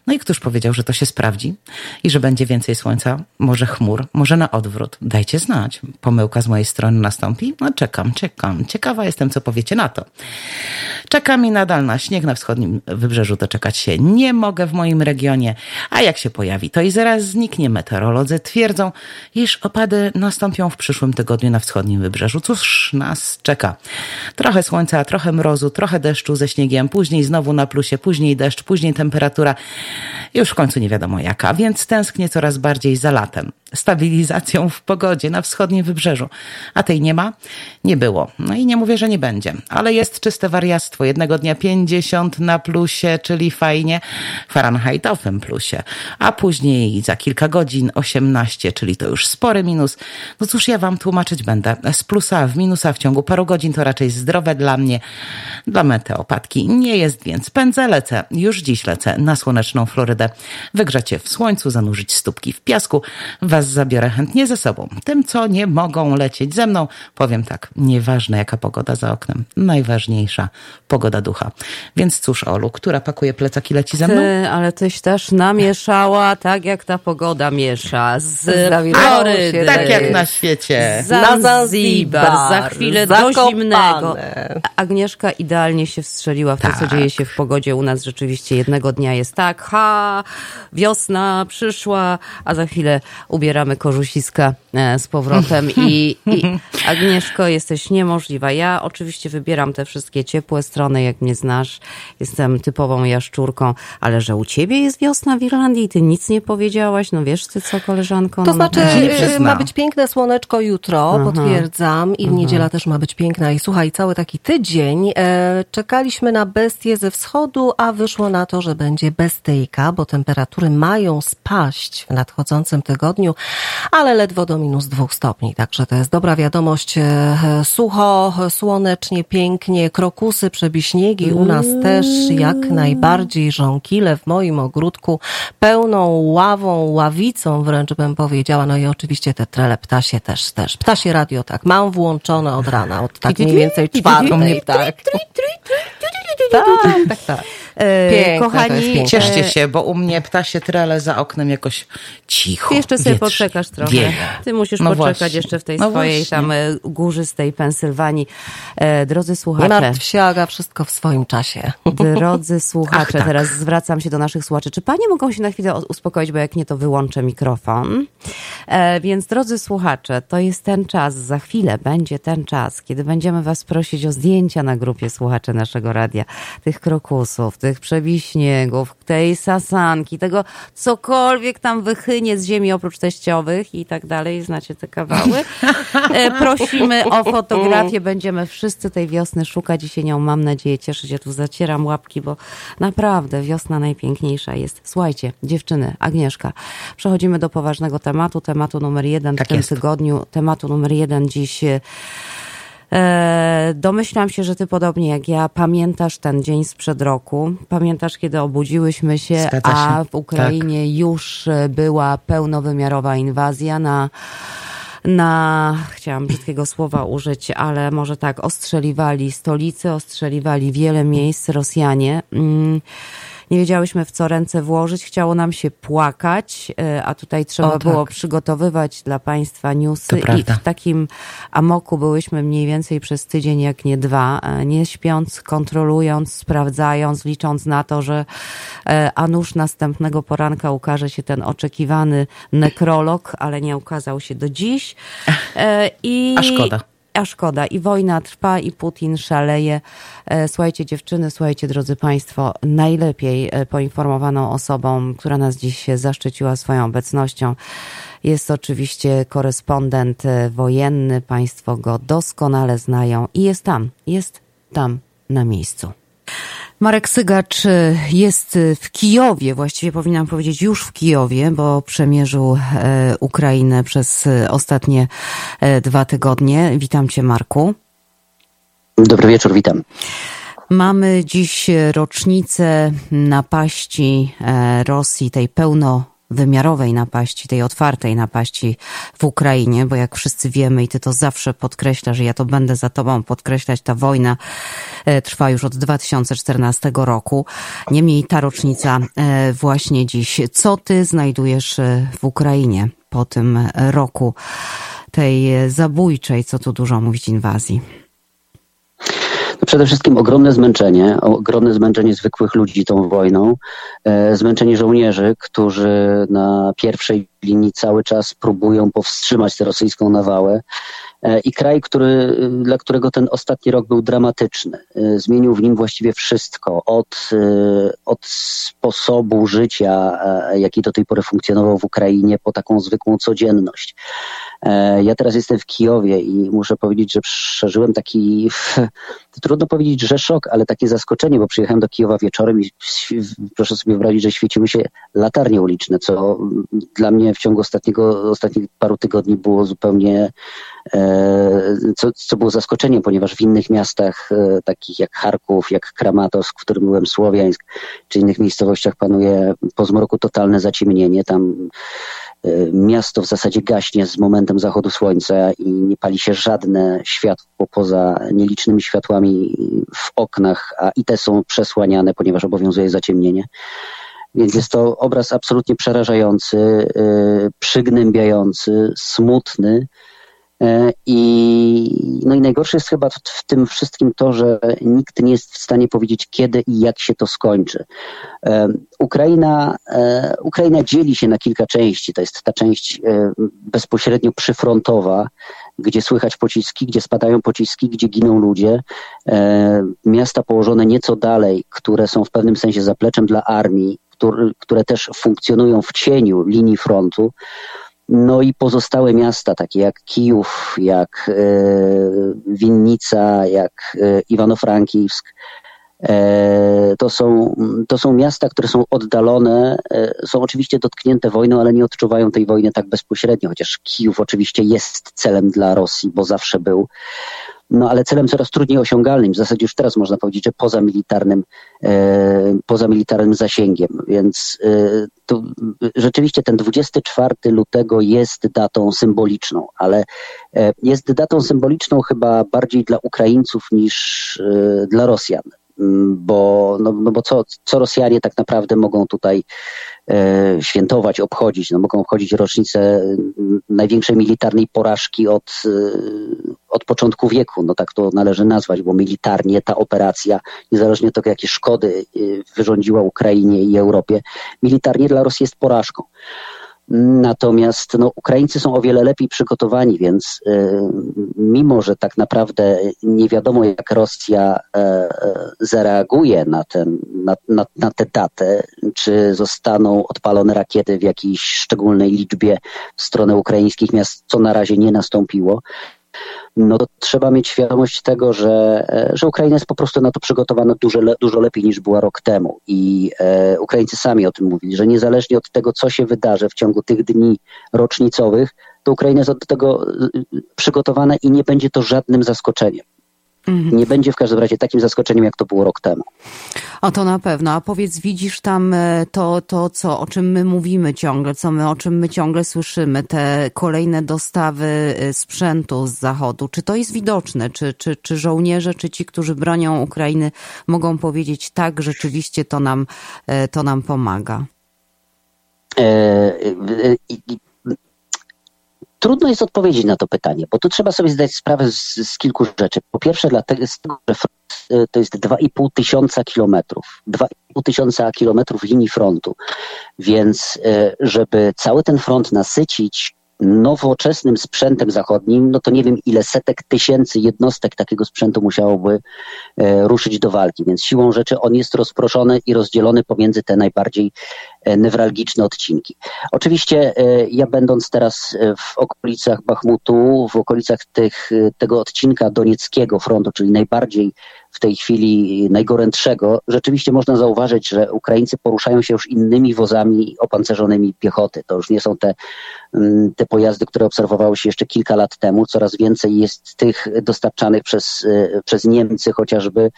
No i któż powiedział, że to się sprawdzi i że będzie więcej słońca? Może chmur, może na odwrót. Dajcie znać. Pomyłka z mojej strony nastąpi? No czekam, czekam. Ciekawa jestem, co powiecie na to. Czekam i nadal na śnieg na wschodnim wybrzeżu doczekać się nie mogę w moim regionie, a jak się pojawi, to i zaraz zniknie. Meteorolodzy twierdzą, iż opady nastąpią w przyszłym tygodniu na wschodnim wybrzeżu. Cóż nas czeka? Trochę słońca, trochę mrozu, trochę deszczu ze śniegiem, później znowu na plusie, później deszcz, później temperatura. Już w końcu nie wiadomo jaka, więc tęsknię coraz bardziej za latem stabilizacją w pogodzie na wschodnim wybrzeżu. A tej nie ma? Nie było. No i nie mówię, że nie będzie. Ale jest czyste wariactwo. Jednego dnia 50 na plusie, czyli fajnie, Fahrenheitowym plusie. A później za kilka godzin 18, czyli to już spory minus. No cóż ja wam tłumaczyć będę. Z plusa w minusa w ciągu paru godzin to raczej zdrowe dla mnie. Dla meteopatki nie jest, więc pędzę, lecę. Już dziś lecę na słoneczną Florydę. Wygrzecie w słońcu, zanurzyć stópki w piasku. Was zabiorę chętnie ze sobą. Tym, co nie mogą lecieć ze mną, powiem tak, nieważne jaka pogoda za oknem. Najważniejsza pogoda ducha. Więc cóż, Olu, która pakuje plecak i leci ze mną? Ty, ale tyś też namieszała tak, jak ta pogoda miesza. Z Florydy. Tak jak na świecie. Zanzibar, za chwilę do Zakopane. zimnego. Agnieszka idealnie się wstrzeliła w to, co Tak. dzieje się w pogodzie u nas. Rzeczywiście jednego dnia jest tak, ha, wiosna przyszła, a za chwilę ubieramy korzusiska e, z powrotem i, i Agnieszko, jesteś niemożliwa. Ja oczywiście wybieram te wszystkie ciepłe strony, jak mnie znasz. Jestem typową jaszczurką, ale że u ciebie jest wiosna w Irlandii i ty nic nie powiedziałaś, no wiesz ty co, koleżanko? To no, znaczy, się nie y, przyzna. ma być piękne słoneczko jutro, potwierdzam, i w niedziela też ma być piękna. I słuchaj, cały taki tydzień e, czekaliśmy na bestię ze wschodu, a wyszło na to, że będzie bestyjka, bo temperatury mają spaść w nadchodzącym tygodniu, ale ledwo do minus dwóch stopni. Także to jest dobra wiadomość. E, sucho, słonecznie, pięknie, krokusy, przebiśniegi u nas też jak najbardziej żonkile w moim ogródku pełną ławą, ławicą wręcz bym powiedziała. No i oczywiście te trele ptasie też, też. Ptasie radio tak, mam włączone od rana, od tak mniej więcej czwartej, tak. Tak, tak, tak. E, Piękne to jest kochani, piękne. Cieszcie się, bo u mnie ptasie trele za oknem jakoś cicho. Ty jeszcze sobie poczekasz trochę. wieje. Ty musisz No poczekać właśnie. jeszcze w tej No swojej właśnie. tam e, górzystej Pensylwanii. E, drodzy Nie słuchacze, martw się, Aga, wszystko w swoim czasie. drodzy słuchacze, Ach, tak. teraz zwracam się do naszych słuchaczy. Czy panie mogą się na chwilę uspokoić, bo jak nie, to wyłączę mikrofon. E, więc drodzy słuchacze, to jest ten czas, za chwilę będzie ten czas, kiedy będziemy was prosić o zdjęcia na grupie słuchacze naszego radia. Tych krokusów, tych przebiśniegów, tej sasanki, tego cokolwiek tam wychynie z ziemi oprócz teściowych i tak dalej. Znacie te kawały. E, prosimy o fotografię. Będziemy wszyscy tej wiosny szukać i się nią, mam nadzieję, cieszyć. Ja tu zacieram łapki, bo naprawdę wiosna najpiękniejsza jest. Słuchajcie, dziewczyny, Agnieszka, przechodzimy do poważnego tematu. Tematu numer jeden Tak w tym jest. tygodniu. Tematu numer jeden dziś. E, domyślam się, że ty podobnie jak ja pamiętasz ten dzień sprzed roku. Pamiętasz, kiedy obudziłyśmy się, się. a w Ukrainie już e, była pełnowymiarowa inwazja na na, chciałam brzydkiego słowa użyć, ale może tak, ostrzeliwali stolice, ostrzeliwali wiele miejsc Rosjanie. Mm, Nie wiedziałyśmy w co ręce włożyć, chciało nam się płakać, e, a tutaj trzeba O, tak. było przygotowywać dla Państwa newsy To i prawda. w takim amoku byłyśmy mniej więcej przez tydzień, jak nie dwa, e, nie śpiąc, kontrolując, sprawdzając, licząc na to, że e, a nuż następnego poranka ukaże się ten oczekiwany nekrolog, ale nie ukazał się do dziś. I A szkoda. A szkoda. I wojna trwa, i Putin szaleje. E, Słuchajcie, dziewczyny, słuchajcie, drodzy Państwo, najlepiej e, poinformowaną osobą, która nas dziś zaszczyciła swoją obecnością, jest oczywiście korespondent e, wojenny. Państwo go doskonale znają i jest tam, jest tam na miejscu. Marek Sygacz jest w Kijowie, właściwie powinnam powiedzieć już w Kijowie, bo przemierzył e, Ukrainę przez e, ostatnie e, dwa tygodnie. Witam Cię, Marku. Dobry wieczór, witam. Mamy dziś rocznicę napaści Rosji, tej pełnowymiarowej napaści, tej otwartej napaści w Ukrainie, bo jak wszyscy wiemy i ty to zawsze podkreślasz, i ja to będę za tobą podkreślać, ta wojna e, trwa już od 2014 roku. Niemniej ta rocznica e, właśnie dziś. Co ty znajdujesz e, w Ukrainie? po tym roku tej zabójczej, co tu dużo mówić, inwazji? Przede wszystkim ogromne zmęczenie, ogromne zmęczenie zwykłych ludzi tą wojną, e, zmęczenie żołnierzy, którzy na pierwszej linii cały czas próbują powstrzymać tę rosyjską nawałę. E, I kraj, który, dla którego ten ostatni rok był dramatyczny. E, zmienił w nim właściwie wszystko. Od, od sposobu życia, jaki do tej pory funkcjonował w Ukrainie, po taką zwykłą codzienność. Ja teraz jestem w Kijowie i muszę powiedzieć, że przeżyłem taki, trudno powiedzieć, że szok, ale takie zaskoczenie, bo przyjechałem do Kijowa wieczorem i proszę sobie wyobrazić, że świeciły się latarnie uliczne, co dla mnie w ciągu ostatniego, ostatnich paru tygodni było zupełnie, e, co, co było zaskoczeniem, ponieważ w innych miastach, e, takich jak Charków, jak Kramatorsk, w którym byłem Słowiańsk, czy innych miejscowościach panuje po zmroku totalne zaciemnienie. Tam miasto w zasadzie gaśnie z momentem zachodu słońca i nie pali się żadne światło poza nielicznymi światłami w oknach, a i te są przesłaniane, ponieważ obowiązuje zaciemnienie. Więc jest to obraz absolutnie przerażający, y, przygnębiający, smutny. Y, I, no i najgorsze jest chyba w tym wszystkim to, że nikt nie jest w stanie powiedzieć, kiedy i jak się to skończy. Y, Ukraina, Ukraina dzieli się na kilka części. To jest ta część bezpośrednio przyfrontowa, gdzie słychać pociski, gdzie spadają pociski, gdzie giną ludzie. Miasta położone nieco dalej, które są w pewnym sensie zapleczem dla armii, które też funkcjonują w cieniu linii frontu. No i pozostałe miasta, takie jak Kijów, jak e, Winnica, jak e, Iwano-Frankiwsk, e, to są, to są miasta, które są oddalone, są oczywiście dotknięte wojną, ale nie odczuwają tej wojny tak bezpośrednio, chociaż Kijów oczywiście jest celem dla Rosji, bo zawsze był no ale celem coraz trudniej osiągalnym, w zasadzie już teraz można powiedzieć, że poza militarnym, e, poza militarnym zasięgiem. Więc e, to, rzeczywiście ten 24 lutego jest datą symboliczną, ale e, jest datą symboliczną chyba bardziej dla Ukraińców niż e, dla Rosjan. Mm, bo, no, no bo co, co Rosjanie tak naprawdę mogą tutaj e, świętować, obchodzić? No, mogą obchodzić rocznicę mm, największej militarnej porażki od, e, od początku wieku, no tak to należy nazwać, bo militarnie ta operacja, niezależnie od tego, jakie szkody e, wyrządziła Ukrainie i Europie, militarnie dla Rosji jest porażką. Natomiast no, Ukraińcy są o wiele lepiej przygotowani, więc y, mimo, że tak naprawdę nie wiadomo, jak Rosja y, zareaguje na, ten, na, na, na tę datę, czy zostaną odpalone rakiety w jakiejś szczególnej liczbie w stronę ukraińskich miast, co na razie nie nastąpiło, no to trzeba mieć świadomość tego, że, e, że Ukraina jest po prostu na to przygotowana dużo, dużo lepiej niż była rok temu. I e, Ukraińcy sami o tym mówili, że niezależnie od tego, co się wydarzy w ciągu tych dni rocznicowych, to Ukraina jest do tego e, przygotowana i nie będzie to żadnym zaskoczeniem. Mhm. Nie będzie w każdym razie takim zaskoczeniem, jak to było rok temu. O to na pewno. A powiedz, widzisz tam e, to, to co, o czym my mówimy ciągle, co my, o czym my ciągle słyszymy, te kolejne dostawy e, sprzętu z zachodu. Czy to jest widoczne? Czy, czy, czy żołnierze, czy ci, którzy bronią Ukrainy, mogą powiedzieć tak, rzeczywiście to nam, e, to nam pomaga? E, e, Trudno jest odpowiedzieć na to pytanie, bo tu trzeba sobie zdać sprawę z, z kilku rzeczy. Po pierwsze, dlatego, że front y, to jest 2,5 tysiąca kilometrów. 2,5 tysiąca kilometrów linii frontu. Więc, y, żeby cały ten front nasycić nowoczesnym sprzętem zachodnim, no to nie wiem ile setek tysięcy jednostek takiego sprzętu musiałoby e, ruszyć do walki. Więc siłą rzeczy on jest rozproszony i rozdzielony pomiędzy te najbardziej e, newralgiczne odcinki. Oczywiście e, ja będąc teraz w okolicach Bachmutu, w okolicach tych, tego odcinka donieckiego frontu, czyli najbardziej w tej chwili najgorętszego, rzeczywiście można zauważyć, że Ukraińcy poruszają się już innymi wozami opancerzonymi piechoty. To już nie są te, mm, te pojazdy, które obserwowały się jeszcze kilka lat temu. Coraz więcej jest tych dostarczanych przez, e, przez Niemcy chociażby.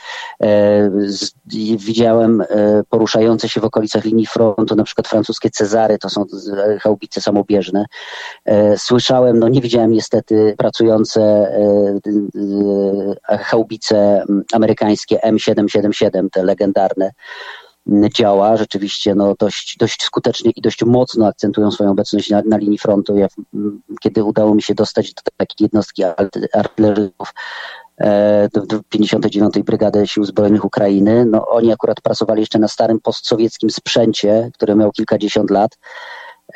E, widziałem e, poruszające się w okolicach linii frontu, na przykład francuskie Cezary, to są chałbice samobieżne. Słyszałem, no nie widziałem niestety pracujące chałbice amerykańskie amerykańskie M777, te legendarne, działa. Rzeczywiście no, dość, dość skutecznie i dość mocno akcentują swoją obecność na, na linii frontu. Ja, kiedy udało mi się dostać do takiej jednostki artyleryków, e, do 59. Brygady Sił Zbrojnych Ukrainy. No, oni akurat pracowali jeszcze na starym postsowieckim sprzęcie, który miał kilkadziesiąt lat.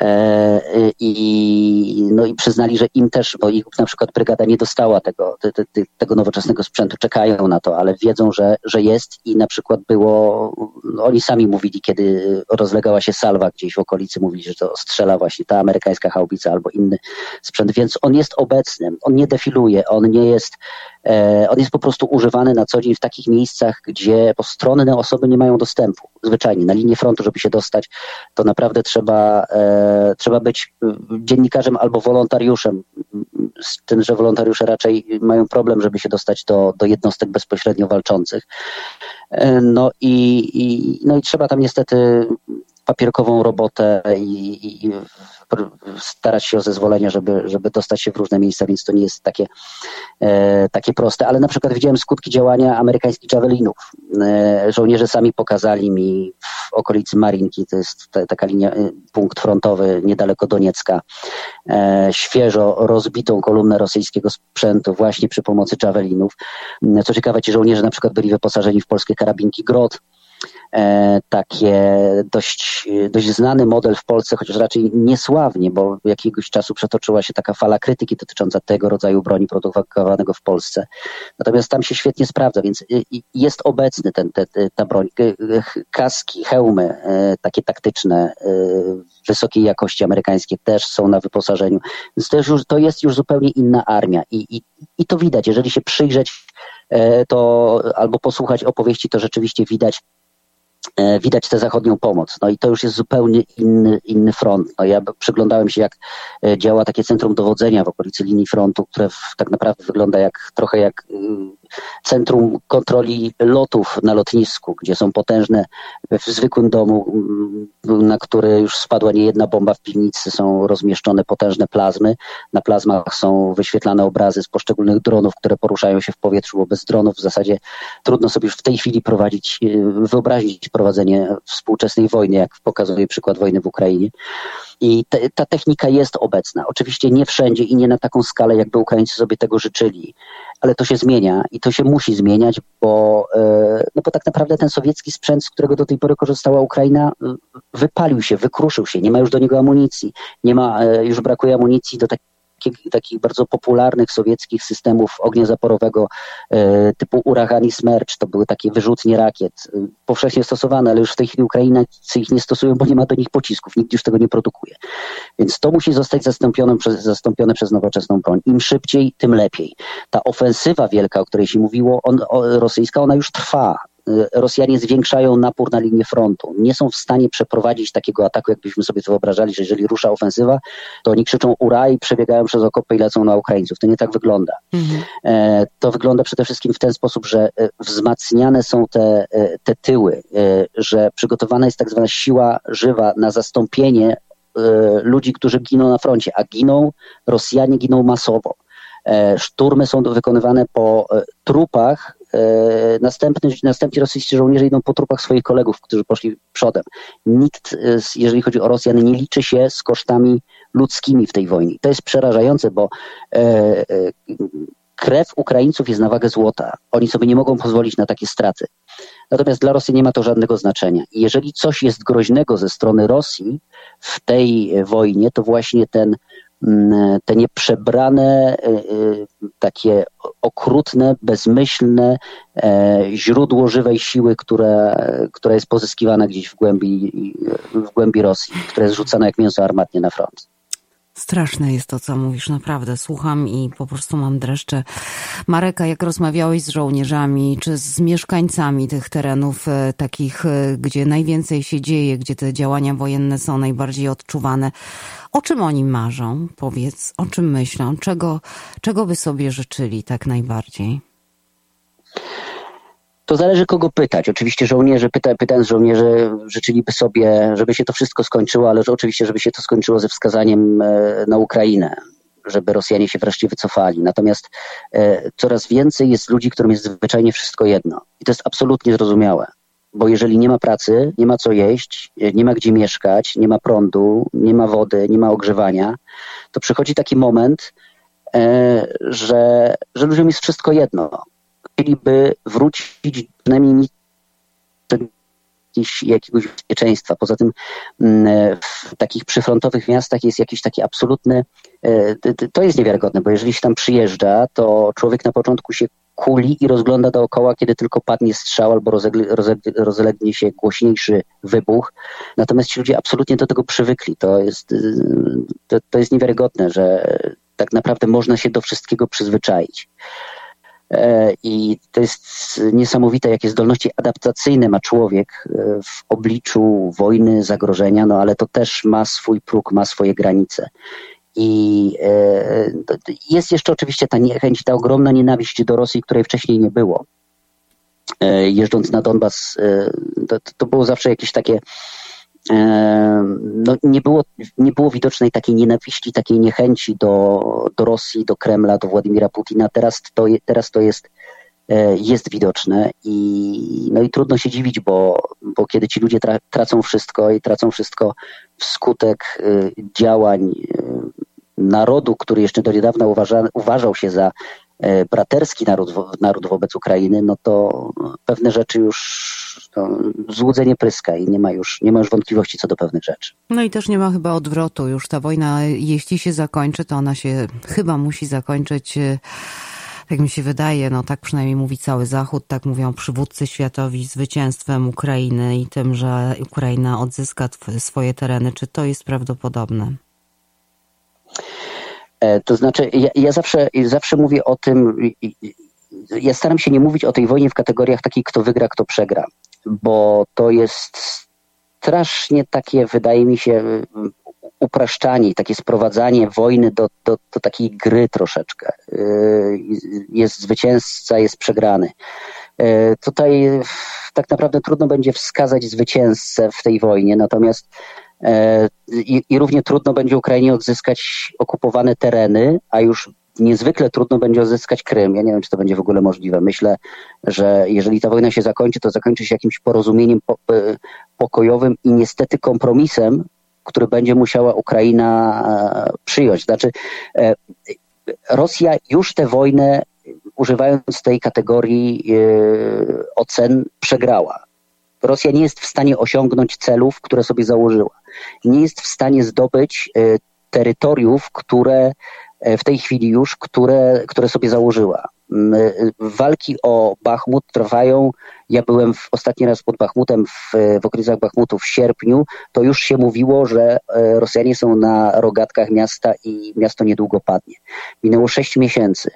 E, I, no i przyznali, że im też, bo ich na przykład brygada nie dostała tego, te, te, tego nowoczesnego sprzętu, czekają na to, ale wiedzą, że, że jest i na przykład było, no oni sami mówili, kiedy rozlegała się salwa gdzieś w okolicy, mówili, że to strzela właśnie ta amerykańska haubica albo inny sprzęt, więc on jest obecny, on nie defiluje, on nie jest E, on jest po prostu używany na co dzień w takich miejscach, gdzie postronne osoby nie mają dostępu. Zwyczajnie na linię frontu, żeby się dostać, to naprawdę trzeba, e, trzeba być e, dziennikarzem albo wolontariuszem. Z tym, że wolontariusze raczej mają problem, żeby się dostać do, do jednostek bezpośrednio walczących. No i, i, no i trzeba tam niestety papierkową robotę i, i, starać się o zezwolenie, żeby, żeby dostać się w różne miejsca, więc to nie jest takie, e, takie proste. Ale na przykład widziałem skutki działania amerykańskich javelinów. E, żołnierze sami pokazali mi w okolicy Marinki, to jest ta, taka linia, e, punkt frontowy niedaleko Doniecka, e, świeżo rozbitą kolumnę rosyjskiego sprzętu właśnie przy pomocy javelinów. Co ciekawe, ci żołnierze na przykład byli wyposażeni w polskie karabinki Grot, takie dość, dość znany model w Polsce, chociaż raczej niesławnie, bo jakiegoś czasu przetoczyła się taka fala krytyki dotycząca tego rodzaju broni produkowanego w Polsce. Natomiast tam się świetnie sprawdza, więc jest obecny ten, ten, ta broń. Kaski, hełmy, e, takie taktyczne, e, wysokiej jakości amerykańskie też są na wyposażeniu. Więc to, już, to jest już zupełnie inna armia i, i, i to widać. Jeżeli się przyjrzeć to albo posłuchać opowieści, to rzeczywiście widać, E, widać tę zachodnią pomoc. No i to już jest zupełnie inny, inny front. No ja przyglądałem się, jak e, działa takie centrum dowodzenia w okolicy linii frontu, które tak naprawdę wygląda jak trochę jak y, centrum kontroli lotów na lotnisku, gdzie są potężne, w zwykłym domu, mm, na który już spadła nie jedna bomba w piwnicy, są rozmieszczone potężne plazmy. Na plazmach są wyświetlane obrazy z poszczególnych dronów, które poruszają się w powietrzu, bo bez dronów w zasadzie trudno sobie już w tej chwili prowadzić, y, wyobrazić prowadzenie współczesnej wojny, jak pokazuje przykład wojny w Ukrainie. I te, ta technika jest obecna. Oczywiście nie wszędzie i nie na taką skalę, jakby Ukraińcy sobie tego życzyli, ale to się zmienia i to się musi zmieniać, bo, e, no bo tak naprawdę ten sowiecki sprzęt, z którego do tej pory korzystała Ukraina, wypalił się, wykruszył się, nie ma już do niego amunicji, nie ma, e, już brakuje amunicji do takich takich bardzo popularnych sowieckich systemów ognia zaporowego e, typu Uragan i Smercz. To były takie wyrzutnie rakiet, e, powszechnie stosowane, ale już w tej chwili Ukraińcy ich nie stosują, bo nie ma do nich pocisków, nikt już tego nie produkuje. Więc to musi zostać zastąpione przez, zastąpione przez nowoczesną broń. Im szybciej, tym lepiej. Ta ofensywa wielka, o której się mówiło, on, o, rosyjska, ona już trwa. Y, Rosjanie zwiększają napór na linię frontu. Nie są w stanie przeprowadzić takiego ataku, jakbyśmy sobie to wyobrażali, że jeżeli rusza ofensywa, to oni krzyczą ura i przebiegają przez okopy i lecą na Ukraińców. To nie tak wygląda. Mhm. E, to wygląda przede wszystkim w ten sposób, że e, wzmacniane są te, e, te tyły, że przygotowana jest tak zwana siła żywa na zastąpienie ludzi, którzy giną na froncie, a giną, Rosjanie giną masowo. Szturmy są wykonywane po trupach E, następny, następni rosyjscy żołnierze idą po trupach swoich kolegów, którzy poszli przodem. Nikt, e, jeżeli chodzi o Rosjan, nie liczy się z kosztami ludzkimi w tej wojnie. To jest przerażające, bo e, krew Ukraińców jest na wagę złota. Oni sobie nie mogą pozwolić na takie straty. Natomiast dla Rosji nie ma to żadnego znaczenia. Jeżeli coś jest groźnego ze strony Rosji w tej wojnie, to właśnie ten te nieprzebrane, y, y, takie okrutne, bezmyślne e, źródło żywej siły, które, która jest pozyskiwana gdzieś w głębi, w głębi Rosji, które jest rzucane jak mięso armatnie na front. Straszne jest to, co mówisz, naprawdę. Słucham i po prostu mam dreszcze. Mareka, jak rozmawiałeś z żołnierzami, czy z mieszkańcami tych terenów e, takich, e, gdzie najwięcej się dzieje, gdzie te działania wojenne są najbardziej odczuwane, o czym oni marzą? Powiedz, o czym myślą? Czego, czego by sobie życzyli tak najbardziej? To zależy kogo pytać. Oczywiście żołnierze, pyta, pytając żołnierzy, życzyliby sobie, żeby się to wszystko skończyło, ale oczywiście, żeby się to skończyło ze wskazaniem e, na Ukrainę, żeby Rosjanie się wreszcie wycofali. Natomiast e, coraz więcej jest ludzi, którym jest zwyczajnie wszystko jedno. I to jest absolutnie zrozumiałe. bo jeżeli nie ma pracy, nie ma co jeść, nie ma gdzie mieszkać, nie ma prądu, nie ma wody, nie ma ogrzewania, to przychodzi taki moment, e, że, że ludziom jest wszystko jedno. Chcieliby wrócić przynajmniej jakiegoś, jakiegoś bezpieczeństwa. Poza tym mm, w takich przyfrontowych miastach jest jakiś taki absolutny, e, to jest niewiarygodne, bo jeżeli się tam przyjeżdża, to człowiek na początku się kuli i rozgląda dookoła, kiedy tylko padnie strzał albo rozlegnie się głośniejszy wybuch. Natomiast ci ludzie absolutnie do tego przywykli. To jest, y, to, to jest niewiarygodne, że tak naprawdę można się do wszystkiego przyzwyczaić. E, I to jest niesamowite, jakie zdolności adaptacyjne ma człowiek e, w obliczu wojny, zagrożenia, no ale to też ma swój próg, ma swoje granice. I e, jest jeszcze oczywiście ta niechęć, ta ogromna nienawiść do Rosji, której wcześniej nie było. Jeżdżąc na Donbas, to, to było zawsze jakieś takie no, nie, było, nie było widocznej takiej nienawiści, takiej niechęci do, do Rosji, do Kremla, do Władimira Putina. Teraz to, teraz to jest, e, jest widoczne i, no i trudno się dziwić, bo, bo kiedy ci ludzie tra, tracą wszystko i tracą wszystko wskutek e, działań e, narodu, który jeszcze do niedawna uważa, uważał się za braterski naród, naród wobec Ukrainy, no to pewne rzeczy już złudzenie pryska i nie ma, już, nie ma już wątpliwości co do pewnych rzeczy. No i też nie ma chyba odwrotu. Już ta wojna, jeśli się zakończy, to ona się chyba musi zakończyć jak mi się wydaje, no tak przynajmniej mówi cały Zachód, tak mówią przywódcy światowi, zwycięstwem Ukrainy i tym, że Ukraina odzyska swoje tereny. Czy to jest prawdopodobne? E, to znaczy, ja, ja zawsze, zawsze mówię o tym, ja staram się nie mówić o tej wojnie w kategoriach takich, kto wygra, kto przegra, bo to jest strasznie takie, wydaje mi się, upraszczanie, takie sprowadzanie wojny do, do, do takiej gry troszeczkę. E, jest zwycięzca, jest przegrany. E, tutaj tak naprawdę trudno będzie wskazać zwycięzcę w tej wojnie, natomiast I, I, równie trudno będzie Ukrainie odzyskać okupowane tereny, a już niezwykle trudno będzie odzyskać Krym. Ja nie wiem, czy to będzie w ogóle możliwe. Myślę, że jeżeli ta wojna się zakończy, to zakończy się jakimś porozumieniem e, pokojowym i niestety kompromisem, który będzie musiała Ukraina e, przyjąć. Znaczy, Rosja już tę wojnę, używając tej kategorii ocen, przegrała. Rosja nie jest w stanie osiągnąć celów, które sobie założyła. Nie jest w stanie zdobyć e, terytoriów, które e, w tej chwili już, które, które sobie założyła. Walki o Bachmut trwają. Ja byłem w, ostatni raz pod Bachmutem w, w okolicach Bachmutu w sierpniu. To już się mówiło, że e, Rosjanie są na rogatkach miasta i miasto niedługo padnie. Minęło sześć miesięcy.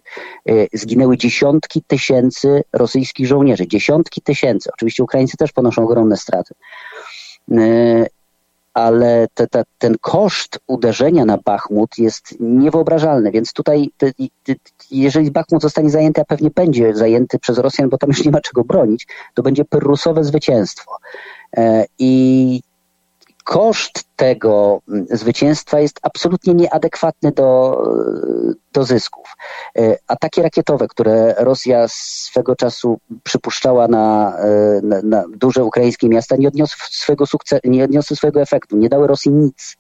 Zginęły dziesiątki tysięcy rosyjskich żołnierzy. Dziesiątki tysięcy. Oczywiście Ukraińcy też ponoszą ogromne straty ale te, te, ten koszt uderzenia na Bachmut jest niewyobrażalny, więc tutaj te, jeżeli Bachmut zostanie zajęty, a pewnie będzie zajęty przez Rosjan, bo tam już nie ma czego bronić, to będzie pyrrusowe zwycięstwo. E, I koszt tego mm, zwycięstwa jest absolutnie nieadekwatny do, do zysków. E, ataki rakietowe, które Rosja swego czasu przypuszczała na, e, na, na duże ukraińskie miasta, nie odniosły swojego sukcesu, nie odniosły swojego efektu, nie dały Rosji nic,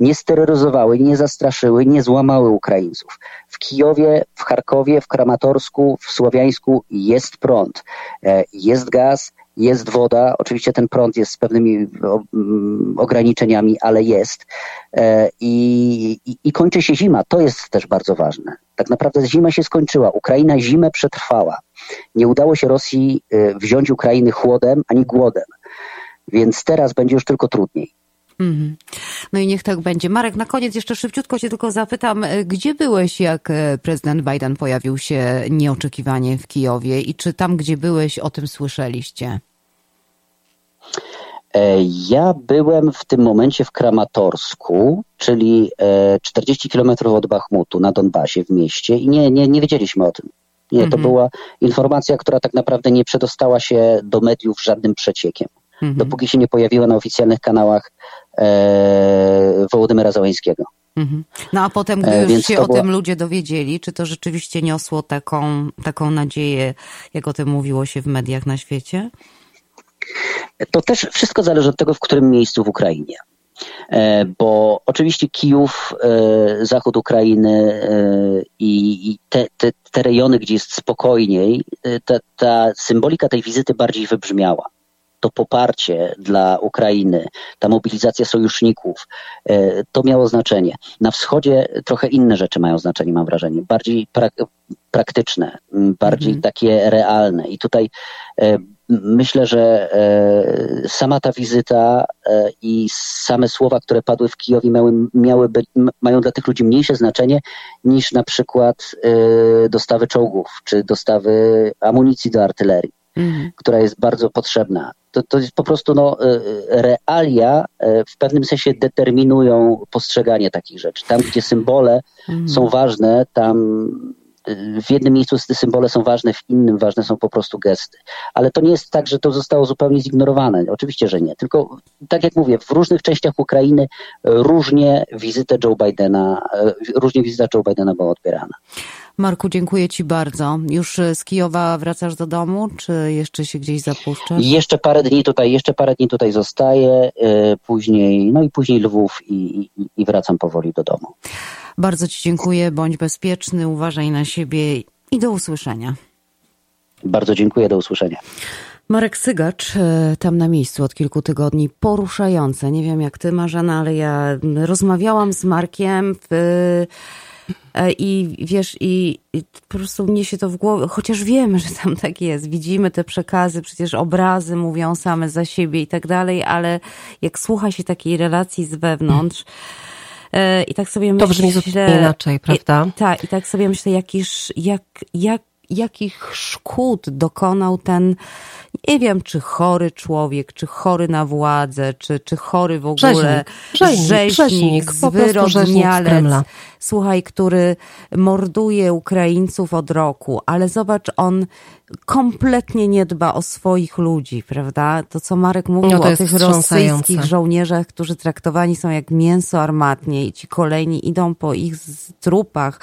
nie steroryzowały, nie zastraszyły, nie złamały Ukraińców. W Kijowie, w Charkowie, w Kramatorsku, w Słowiańsku jest prąd, e, jest gaz, jest woda, oczywiście ten prąd jest z pewnymi mm, ograniczeniami, ale jest. E, I, i, I kończy się zima. To jest też bardzo ważne. Tak naprawdę zima się skończyła. Ukraina zimę przetrwała. Nie udało się Rosji e, wziąć Ukrainy chłodem ani głodem. Więc teraz będzie już tylko trudniej. Mm. No i niech tak będzie. Marek, na koniec jeszcze szybciutko cię tylko zapytam, e, gdzie byłeś, jak prezydent Biden pojawił się nieoczekiwanie w Kijowie i czy tam, gdzie byłeś, o tym słyszeliście? E, ja byłem w tym momencie w Kramatorsku, czyli 40 e, kilometrów od Bachmutu na Donbasie w mieście i nie, nie, nie wiedzieliśmy o tym. Nie, to mhm. była informacja, która tak naprawdę nie przedostała się do mediów żadnym przeciekiem. Mhm. Dopóki się nie pojawiła na oficjalnych kanałach e, Wołodymyra Załańskiego. Mhm. No a potem, gdy e, już się o była... tym ludzie dowiedzieli, czy to rzeczywiście niosło taką, taką nadzieję, jak o tym mówiło się w mediach na świecie? To też wszystko zależy od tego, w którym miejscu w Ukrainie. E, bo oczywiście Kijów, e, zachód Ukrainy i te, te, te rejony, gdzie jest spokojniej, ta, ta symbolika tej wizyty bardziej wybrzmiała to poparcie dla Ukrainy, ta mobilizacja sojuszników, to miało znaczenie. Na wschodzie trochę inne rzeczy mają znaczenie, mam wrażenie, bardziej prak praktyczne, bardziej mhm. takie realne. I tutaj Myślę, że e, sama ta wizyta e, i same słowa, które padły w Kijowie, miały, miały być, mają dla tych ludzi mniejsze znaczenie niż na przykład e, dostawy czołgów czy dostawy amunicji do artylerii, mhm. która jest bardzo potrzebna. To, to jest po prostu no, realia w pewnym sensie determinują postrzeganie takich rzeczy. Tam, gdzie symbole mhm. są ważne, tam w jednym miejscu te symbole są ważne, w innym ważne są po prostu gesty. Ale to nie jest tak, że to zostało zupełnie zignorowane. Oczywiście, że nie. Tylko, tak jak mówię, w różnych częściach Ukrainy różnie wizyta Joe Bidena, różnie wizyta Joe Bidena była odbierana. Marku, dziękuję Ci bardzo. Już z Kijowa wracasz do domu, czy jeszcze się gdzieś zapuszczasz? Jeszcze parę dni tutaj, jeszcze parę dni tutaj zostaję, e, później, no i później Lwów i, i, i wracam powoli do domu. Bardzo Ci dziękuję, bądź bezpieczny, uważaj na siebie i do usłyszenia. Bardzo dziękuję, do usłyszenia. Marek Sygacz, e, tam na miejscu od kilku tygodni, poruszające. Nie wiem jak ty, Marzena, ale ja rozmawiałam z Markiem w, e, i wiesz, i, i, po prostu mnie się to w głowie, chociaż wiemy, że tam tak jest, widzimy te przekazy, przecież obrazy mówią same za siebie i tak dalej, ale jak słucha się takiej relacji z wewnątrz, E, I tak sobie myślę... To brzmi zupełnie inaczej, prawda? tak, i tak sobie myślę, jakiż, jak, jak, jakich szkód dokonał ten, nie wiem, czy chory człowiek, czy chory na władzę, czy, czy chory w ogóle rzeźnik, rzeźnik, rzeźnik zwyrodnialec, słuchaj, który morduje Ukraińców od roku, ale zobacz, on kompletnie nie dba o swoich ludzi, prawda? To, co Marek mówił no o tych rosyjskich żołnierzach, którzy traktowani są jak mięso armatnie i ci kolejni idą po ich trupach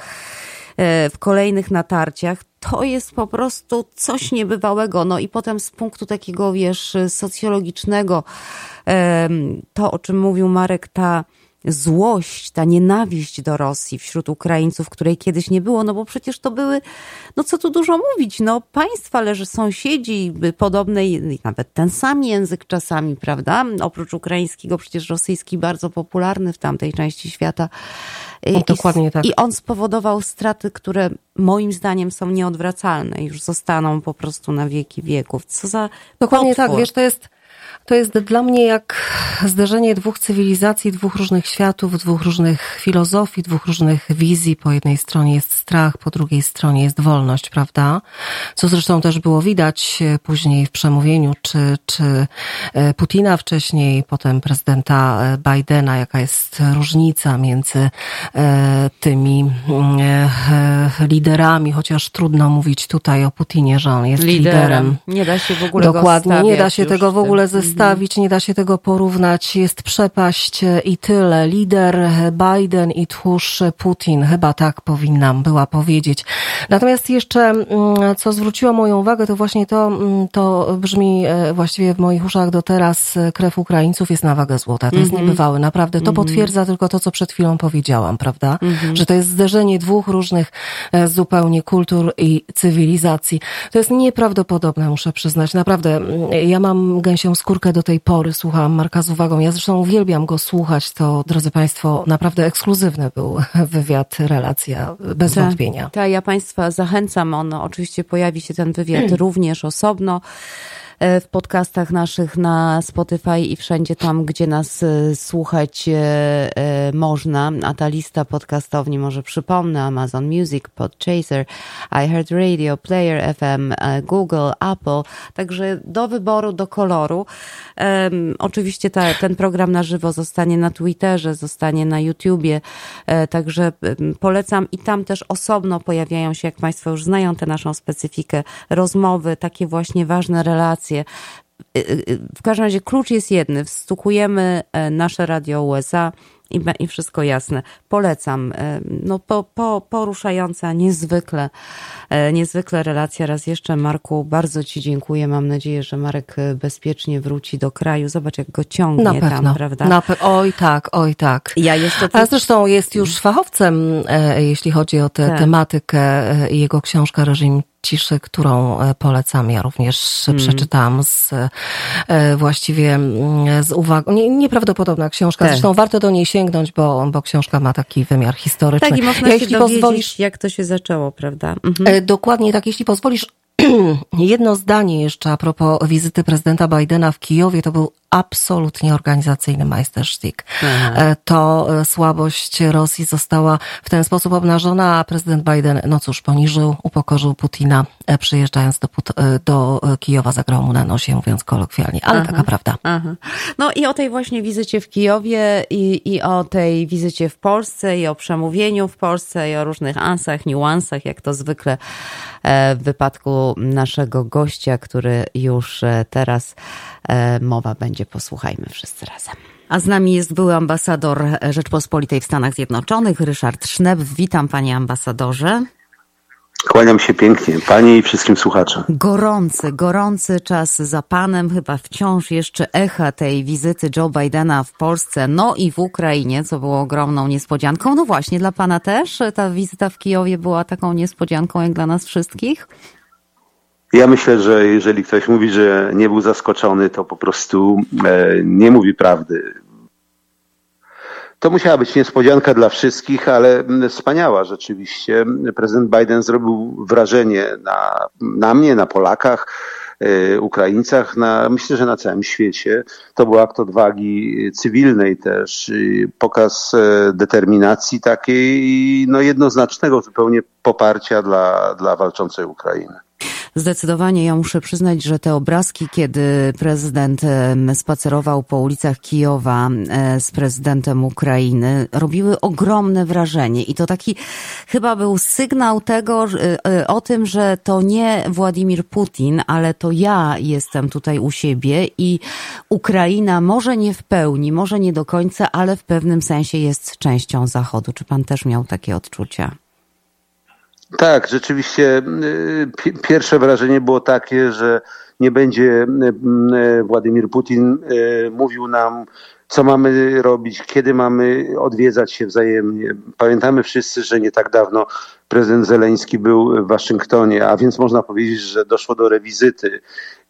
e, w kolejnych natarciach, to jest po prostu coś niebywałego. No i potem z punktu takiego, wiesz, socjologicznego, to o czym mówił Marek, ta złość, ta nienawiść do Rosji wśród Ukraińców, której kiedyś nie było, no bo przecież to były, no co tu dużo mówić, no państwa leży sąsiedzi podobnej, nawet ten sam język czasami, prawda? Oprócz ukraińskiego, przecież rosyjski bardzo popularny w tamtej części świata. No, dokładnie tak. I on spowodował straty, które moim zdaniem są nieodwracalne, już zostaną po prostu na wieki wieków. Co za Dokładnie potwór. tak, wiesz, to jest to jest dla mnie jak zderzenie dwóch cywilizacji, dwóch różnych światów, dwóch różnych filozofii, dwóch różnych wizji. Po jednej stronie jest strach, po drugiej stronie jest wolność, prawda? Co zresztą też było widać e, później w przemówieniu, czy, czy e, Putina wcześniej, potem prezydenta e, Bidena, jaka jest różnica między tymi liderami, chociaż trudno mówić tutaj o Putinie, że on jest liderem. liderem. Nie da się w ogóle Dokładnie, nie da się tego w ogóle ze zestawić, nie da się tego porównać. Jest przepaść i tyle. Lider Biden i tchórz Putin. Chyba tak powinnam była powiedzieć. Natomiast jeszcze, mm, co zwróciło moją uwagę, to właśnie to, mm, to brzmi e, właściwie w moich uszach do teraz. E, krew Ukraińców jest na wagę złota. To jest mm -hmm. niebywałe. Naprawdę. To mm -hmm. potwierdza tylko to, co przed chwilą powiedziałam, prawda? Mm -hmm. Że to jest zderzenie dwóch różnych e, zupełnie kultur i cywilizacji. To jest nieprawdopodobne, muszę przyznać. Naprawdę. Mm, ja mam gęsią skórkę do tej pory słuchałam Marka z uwagą. Ja zresztą uwielbiam go słuchać. To, drodzy Państwo, naprawdę ekskluzywny był wywiad, relacja, bez ta, wątpienia. Tak, ja Państwa zachęcam. On oczywiście pojawi się ten wywiad również osobno. E, w podcastach naszych na Spotify i wszędzie tam, gdzie nas e, słuchać e, można. A ta lista podcastowni może przypomnę Amazon Music, Podchaser, iHeartRadio, Player FM, Google, Apple. Także do wyboru, do koloru. Oczywiście ta, ten program na żywo zostanie na Twitterze, zostanie na YouTubie. Także polecam i tam też osobno pojawiają się, jak Państwo już znają tę naszą specyfikę, rozmowy, takie właśnie ważne relacje Y, y, w każdym razie klucz jest jedny. Wstukujemy e, nasze radio USA i, i wszystko jasne. Polecam. No, po, po, poruszająca niezwykle, niezwykle relacja. Raz jeszcze, Marku, bardzo Ci dziękuję. Mam nadzieję, że Marek bezpiecznie wróci do kraju. Zobacz, jak go ciągnie na pewno, tam, prawda? Na pe- oj tak, oj tak. Ja jeszcze... A zresztą jest już fachowcem, e, jeśli chodzi o tę Tak. tematykę. E, Jego książka Reżim ciszy, którą e, polecam. Ja również Mm. przeczytałam z e, właściwie mm, z uwagą. Nie, nieprawdopodobna książka. Tak. Zresztą warto do niej sięgnąć, bo, bo książka ma taki wymiar historyczny. Tak, i można ja, się jeśli pozwolisz, jak to się zaczęło, prawda? Mhm. E, Dokładnie tak, jeśli pozwolisz. Jedno zdanie jeszcze a propos wizyty prezydenta Bidena w Kijowie, to był absolutnie organizacyjny majstersztyk. E, To e, słabość Rosji została w ten sposób obnażona, a prezydent Biden, no cóż, poniżył, upokorzył Putina, e, przyjeżdżając do, Put- do Kijowa, zagrał mu na nosie, mówiąc kolokwialnie, ale taka prawda. Aha. No i o tej właśnie wizycie w Kijowie i, i o tej wizycie w Polsce i o przemówieniu w Polsce i o różnych ansach, niuansach, jak to zwykle w wypadku naszego gościa, który już teraz mowa będzie. Posłuchajmy wszyscy razem. A z nami jest były ambasador Rzeczpospolitej w Stanach Zjednoczonych, Ryszard Sznep. Witam panie ambasadorze. Kłaniam się pięknie, Pani i wszystkim słuchaczom. Gorący, gorący czas za panem, chyba wciąż jeszcze echa tej wizyty Joe Bidena w Polsce, no i w Ukrainie, co było ogromną niespodzianką. No właśnie, dla pana też ta wizyta w Kijowie była taką niespodzianką jak dla nas wszystkich? Ja myślę, że jeżeli ktoś mówi, że nie był zaskoczony, to po prostu e, nie mówi prawdy. To musiała być niespodzianka dla wszystkich, ale mm, wspaniała rzeczywiście. Prezydent Biden zrobił wrażenie na, na mnie, na Polakach, e, Ukraińcach, na, myślę, że na całym świecie. To był akt odwagi cywilnej też, pokaz e, determinacji takiej no jednoznacznego zupełnie poparcia dla, dla walczącej Ukrainy. Zdecydowanie ja muszę przyznać, że te obrazki, kiedy prezydent spacerował po ulicach Kijowa e, z prezydentem Ukrainy, robiły ogromne wrażenie. I to taki chyba był sygnał tego, że, e, o tym, że to nie Władimir Putin, ale to ja jestem tutaj u siebie i Ukraina może nie w pełni, może nie do końca, ale w pewnym sensie jest częścią Zachodu. Czy pan też miał takie odczucia? Tak, rzeczywiście y, pi- pierwsze wrażenie było takie, że nie będzie y, y, Władimir Putin mówił nam, co mamy robić, kiedy mamy odwiedzać się wzajemnie. Pamiętamy wszyscy, że nie tak dawno prezydent Zeleński był w Waszyngtonie, a więc można powiedzieć, że doszło do rewizyty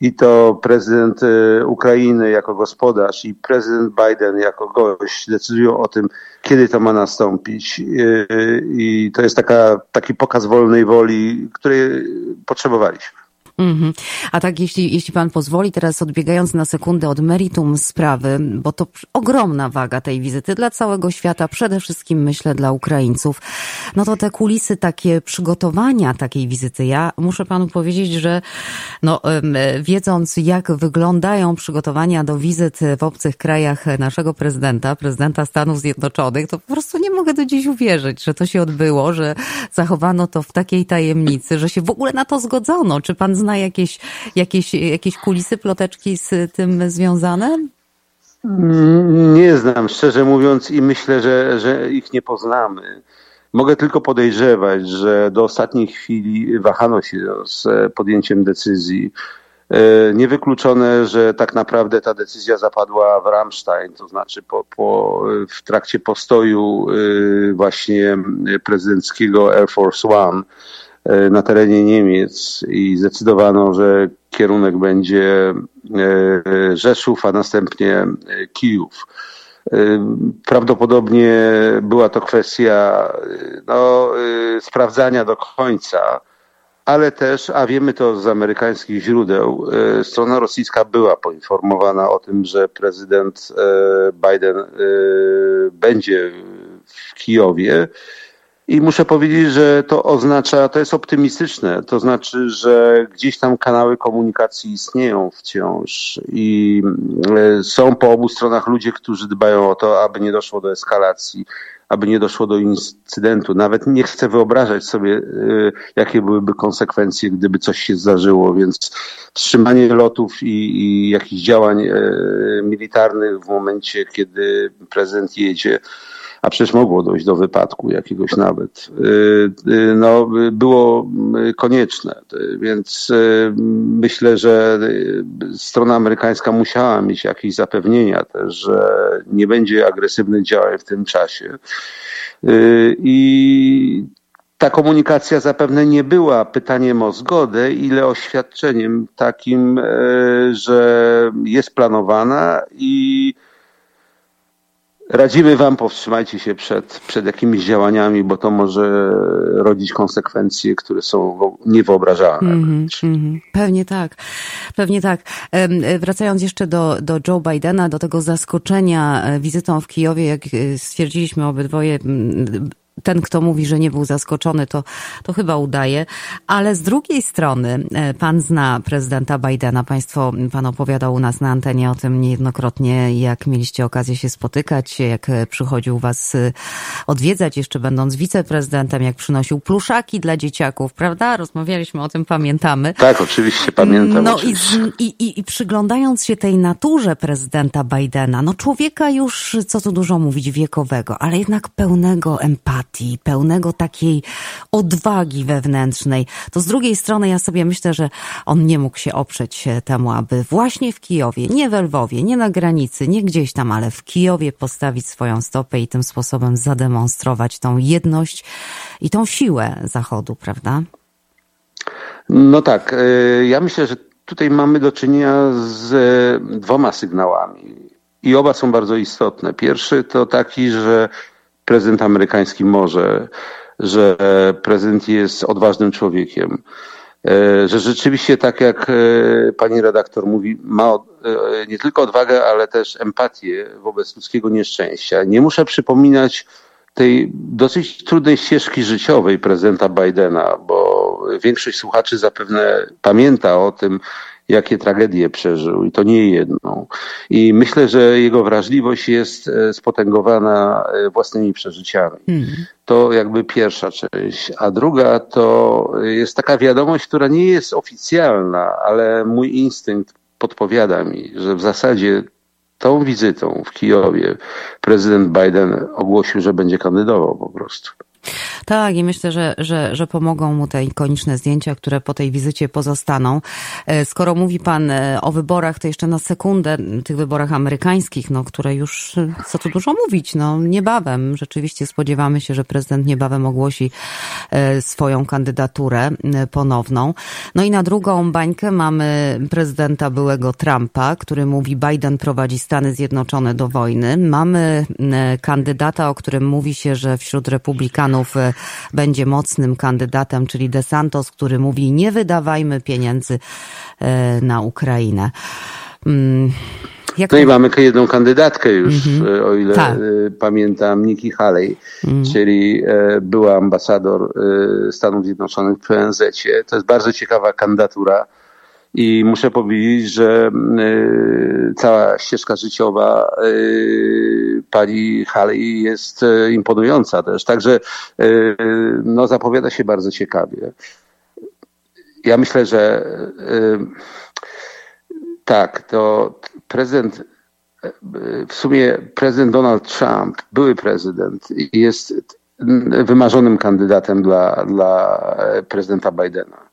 i to prezydent y, Ukrainy jako gospodarz i prezydent Biden jako gość decydują o tym, kiedy to ma nastąpić. Y, I to jest taka, taki pokaz wolnej woli, której potrzebowaliśmy. Mhm. A tak, jeśli, jeśli pan pozwoli, teraz odbiegając na sekundę od meritum sprawy, bo to ogromna waga tej wizyty dla całego świata, przede wszystkim myślę dla Ukraińców, no to te kulisy takie przygotowania takiej wizyty. Ja muszę panu powiedzieć, że no, wiedząc jak wyglądają przygotowania do wizyt w obcych krajach naszego prezydenta, prezydenta Stanów Zjednoczonych, to po prostu nie mogę do dziś uwierzyć, że to się odbyło, że zachowano to w takiej tajemnicy, że się w ogóle na to zgodzono. Czy pan zna jakieś, jakieś, jakieś kulisy, ploteczki z tym związane? Nie znam, szczerze mówiąc, i myślę, że, że ich nie poznamy. Mogę tylko podejrzewać, że do ostatniej chwili wahano się z podjęciem decyzji. E, Niewykluczone, że tak naprawdę ta decyzja zapadła w Ramstein, to znaczy po, po, w trakcie postoju e, właśnie prezydenckiego Air Force One na terenie Niemiec i zdecydowano, że kierunek będzie e, Rzeszów, a następnie e, Kijów. E, Prawdopodobnie była to kwestia e, no, e, sprawdzania do końca, ale też, a wiemy to z amerykańskich źródeł, e, strona rosyjska była poinformowana o tym, że prezydent e, Biden e, będzie w Kijowie. I muszę powiedzieć, że to oznacza, to jest optymistyczne, to znaczy, że gdzieś tam kanały komunikacji istnieją wciąż i e, są po obu stronach ludzie, którzy dbają o to, aby nie doszło do eskalacji, aby nie doszło do incydentu. Nawet nie chcę wyobrażać sobie, e, jakie byłyby konsekwencje, gdyby coś się zdarzyło, więc wstrzymanie lotów i, i jakichś działań e, militarnych w momencie, kiedy prezydent jedzie, a przecież mogło dojść do wypadku jakiegoś nawet, y, y, no, było y, konieczne. Więc myślę, że strona amerykańska musiała mieć jakieś zapewnienia też, że nie będzie agresywnych działań w tym czasie. I ta komunikacja zapewne nie była pytaniem o zgodę, ile oświadczeniem takim, że jest planowana i Radzimy Wam, powstrzymajcie się przed, przed jakimiś działaniami, bo to może rodzić konsekwencje, które są niewyobrażalne. Mm -hmm, Pewnie tak. Pewnie tak. Wracając jeszcze do, do Joe Bidena, do tego zaskoczenia e, wizytą w Kijowie, jak e, stwierdziliśmy obydwoje, ten, kto mówi, że nie był zaskoczony, to, to chyba udaje. Ale z drugiej strony, e, pan zna prezydenta Bidena. Państwo, pan opowiadał u nas na antenie o tym niejednokrotnie, jak mieliście okazję się spotykać, jak przychodził was e, odwiedzać, jeszcze będąc wiceprezydentem, jak przynosił pluszaki dla dzieciaków, prawda? Rozmawialiśmy o tym, pamiętamy. Tak, oczywiście, pamiętam. No oczywiście. I, i, i przyglądając się tej naturze prezydenta Bidena, no człowieka już, co tu dużo mówić, wiekowego, ale jednak pełnego empatii empatii, pełnego takiej odwagi wewnętrznej, to z drugiej strony ja sobie myślę, że on nie mógł się oprzeć temu, aby właśnie w Kijowie, nie w Lwowie, nie na granicy, nie gdzieś tam, ale w Kijowie postawić swoją stopę i tym sposobem zademonstrować tą jedność i tą siłę Zachodu, prawda? No tak. E, ja myślę, że tutaj mamy do czynienia z e, dwoma sygnałami. I oba są bardzo istotne. Pierwszy to taki, że prezydent amerykański może, że prezydent jest odważnym człowiekiem, e, że rzeczywiście, tak jak e, pani redaktor mówi, ma e, nie tylko odwagę, ale też empatię wobec ludzkiego nieszczęścia. Nie muszę przypominać tej dosyć trudnej ścieżki życiowej prezydenta Bidena, bo większość słuchaczy zapewne pamięta o tym, jakie tragedie przeżył i to nie jedną. I myślę, że jego wrażliwość jest e, spotęgowana e, własnymi przeżyciami. Mm. To jakby pierwsza część. A druga to jest taka wiadomość, która nie jest oficjalna, ale mój instynkt podpowiada mi, że w zasadzie tą wizytą w Kijowie prezydent Biden ogłosił, że będzie kandydował po prostu. Tak, i myślę, że, że, że pomogą mu te ikoniczne zdjęcia, które po tej wizycie pozostaną. E, skoro mówi Pan e, o wyborach, to jeszcze na sekundę, tych wyborach amerykańskich, no, które już, e, co tu dużo mówić, no, niebawem. Rzeczywiście spodziewamy się, że prezydent niebawem ogłosi swoją kandydaturę ponowną. No i na drugą bańkę mamy prezydenta byłego Trumpa, który mówi, Biden prowadzi Stany Zjednoczone do wojny. Mamy kandydata, o którym mówi się, że wśród republikanów E, będzie mocnym kandydatem, czyli DeSantos, który mówi nie wydawajmy pieniędzy e, na Ukrainę. Mm, jak no i mamy jedną kandydatkę już, mm-hmm. o ile tak. pamiętam, Nikki Haley, mm. czyli była ambasador Stanów Zjednoczonych w ONZ. To jest bardzo ciekawa kandydatura i muszę powiedzieć, że y, cała ścieżka życiowa y, pani Haley jest y, imponująca też. Także no, zapowiada się bardzo ciekawie. Ja myślę, że tak, to prezydent w sumie prezydent Donald Trump, były prezydent, jest wymarzonym kandydatem dla, dla prezydenta Bidena.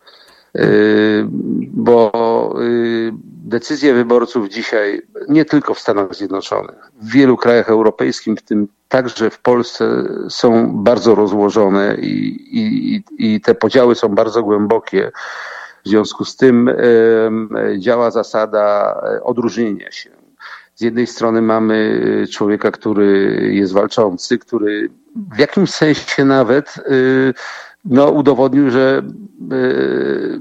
Yy, bo yy, decyzje wyborców dzisiaj, nie tylko w Stanach Zjednoczonych, w wielu krajach europejskich, w tym także w Polsce, są bardzo rozłożone i, i, i te podziały są bardzo głębokie. W związku z tym działa zasada odróżnienia się. Z jednej strony mamy człowieka, który jest walczący, który w jakimś sensie nawet no, udowodnił, że yy,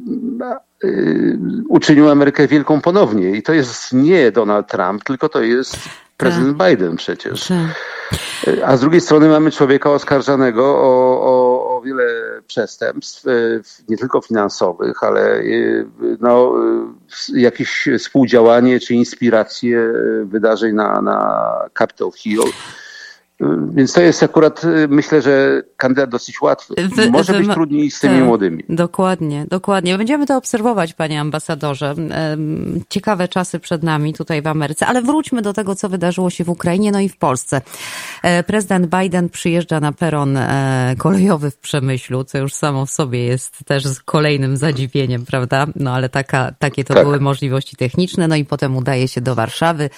yy, uczynił Amerykę wielką ponownie. I to jest nie Donald Trump, tylko to jest prezydent tak. Biden przecież. Tak. A z drugiej strony mamy człowieka oskarżanego o, o o wiele przestępstw, nie tylko finansowych, ale no, jakieś współdziałanie czy inspiracje wydarzeń na, na Capitol Hill więc to jest akurat, y, myślę, że kandydat dosyć łatwy. Wy, Może wy, być trudniej z tymi tak, młodymi. Dokładnie, dokładnie. Będziemy to obserwować, panie ambasadorze. Ciekawe czasy przed nami tutaj w Ameryce, ale wróćmy do tego, co wydarzyło się w Ukrainie, no i w Polsce. E, prezydent Biden przyjeżdża na peron e, kolejowy w Przemyślu, co już samo w sobie jest też kolejnym zadziwieniem, prawda? No ale taka, takie to tak. były możliwości techniczne, no i potem udaje się do Warszawy.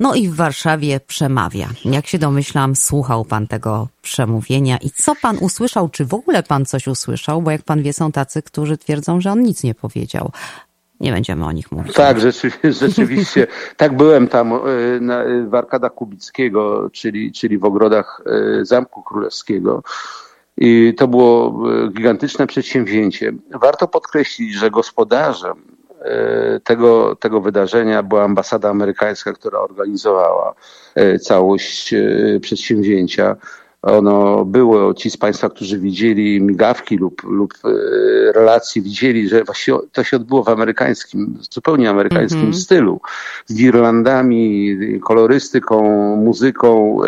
No i w Warszawie przemawia. Jak się domyślam, słuchał pan tego przemówienia i co pan usłyszał? Czy w ogóle pan coś usłyszał? Bo jak pan wie, są tacy, którzy twierdzą, że on nic nie powiedział. Nie będziemy o nich mówić. Tak, rzeczywiście, rzeczywiście. tak byłem tam e, na, w Arkadach Kubickiego, czyli, czyli w ogrodach e, Zamku Królewskiego. I to było e, gigantyczne przedsięwzięcie. Warto podkreślić, że gospodarzem E, tego, tego wydarzenia była ambasada amerykańska, która organizowała e, całość e, przedsięwzięcia. Ono było, ci z Państwa, którzy widzieli migawki lub, lub relacje, widzieli, że właściwie to się odbyło w amerykańskim, zupełnie amerykańskim mm -hmm. stylu. Z girlandami, kolorystyką, muzyką.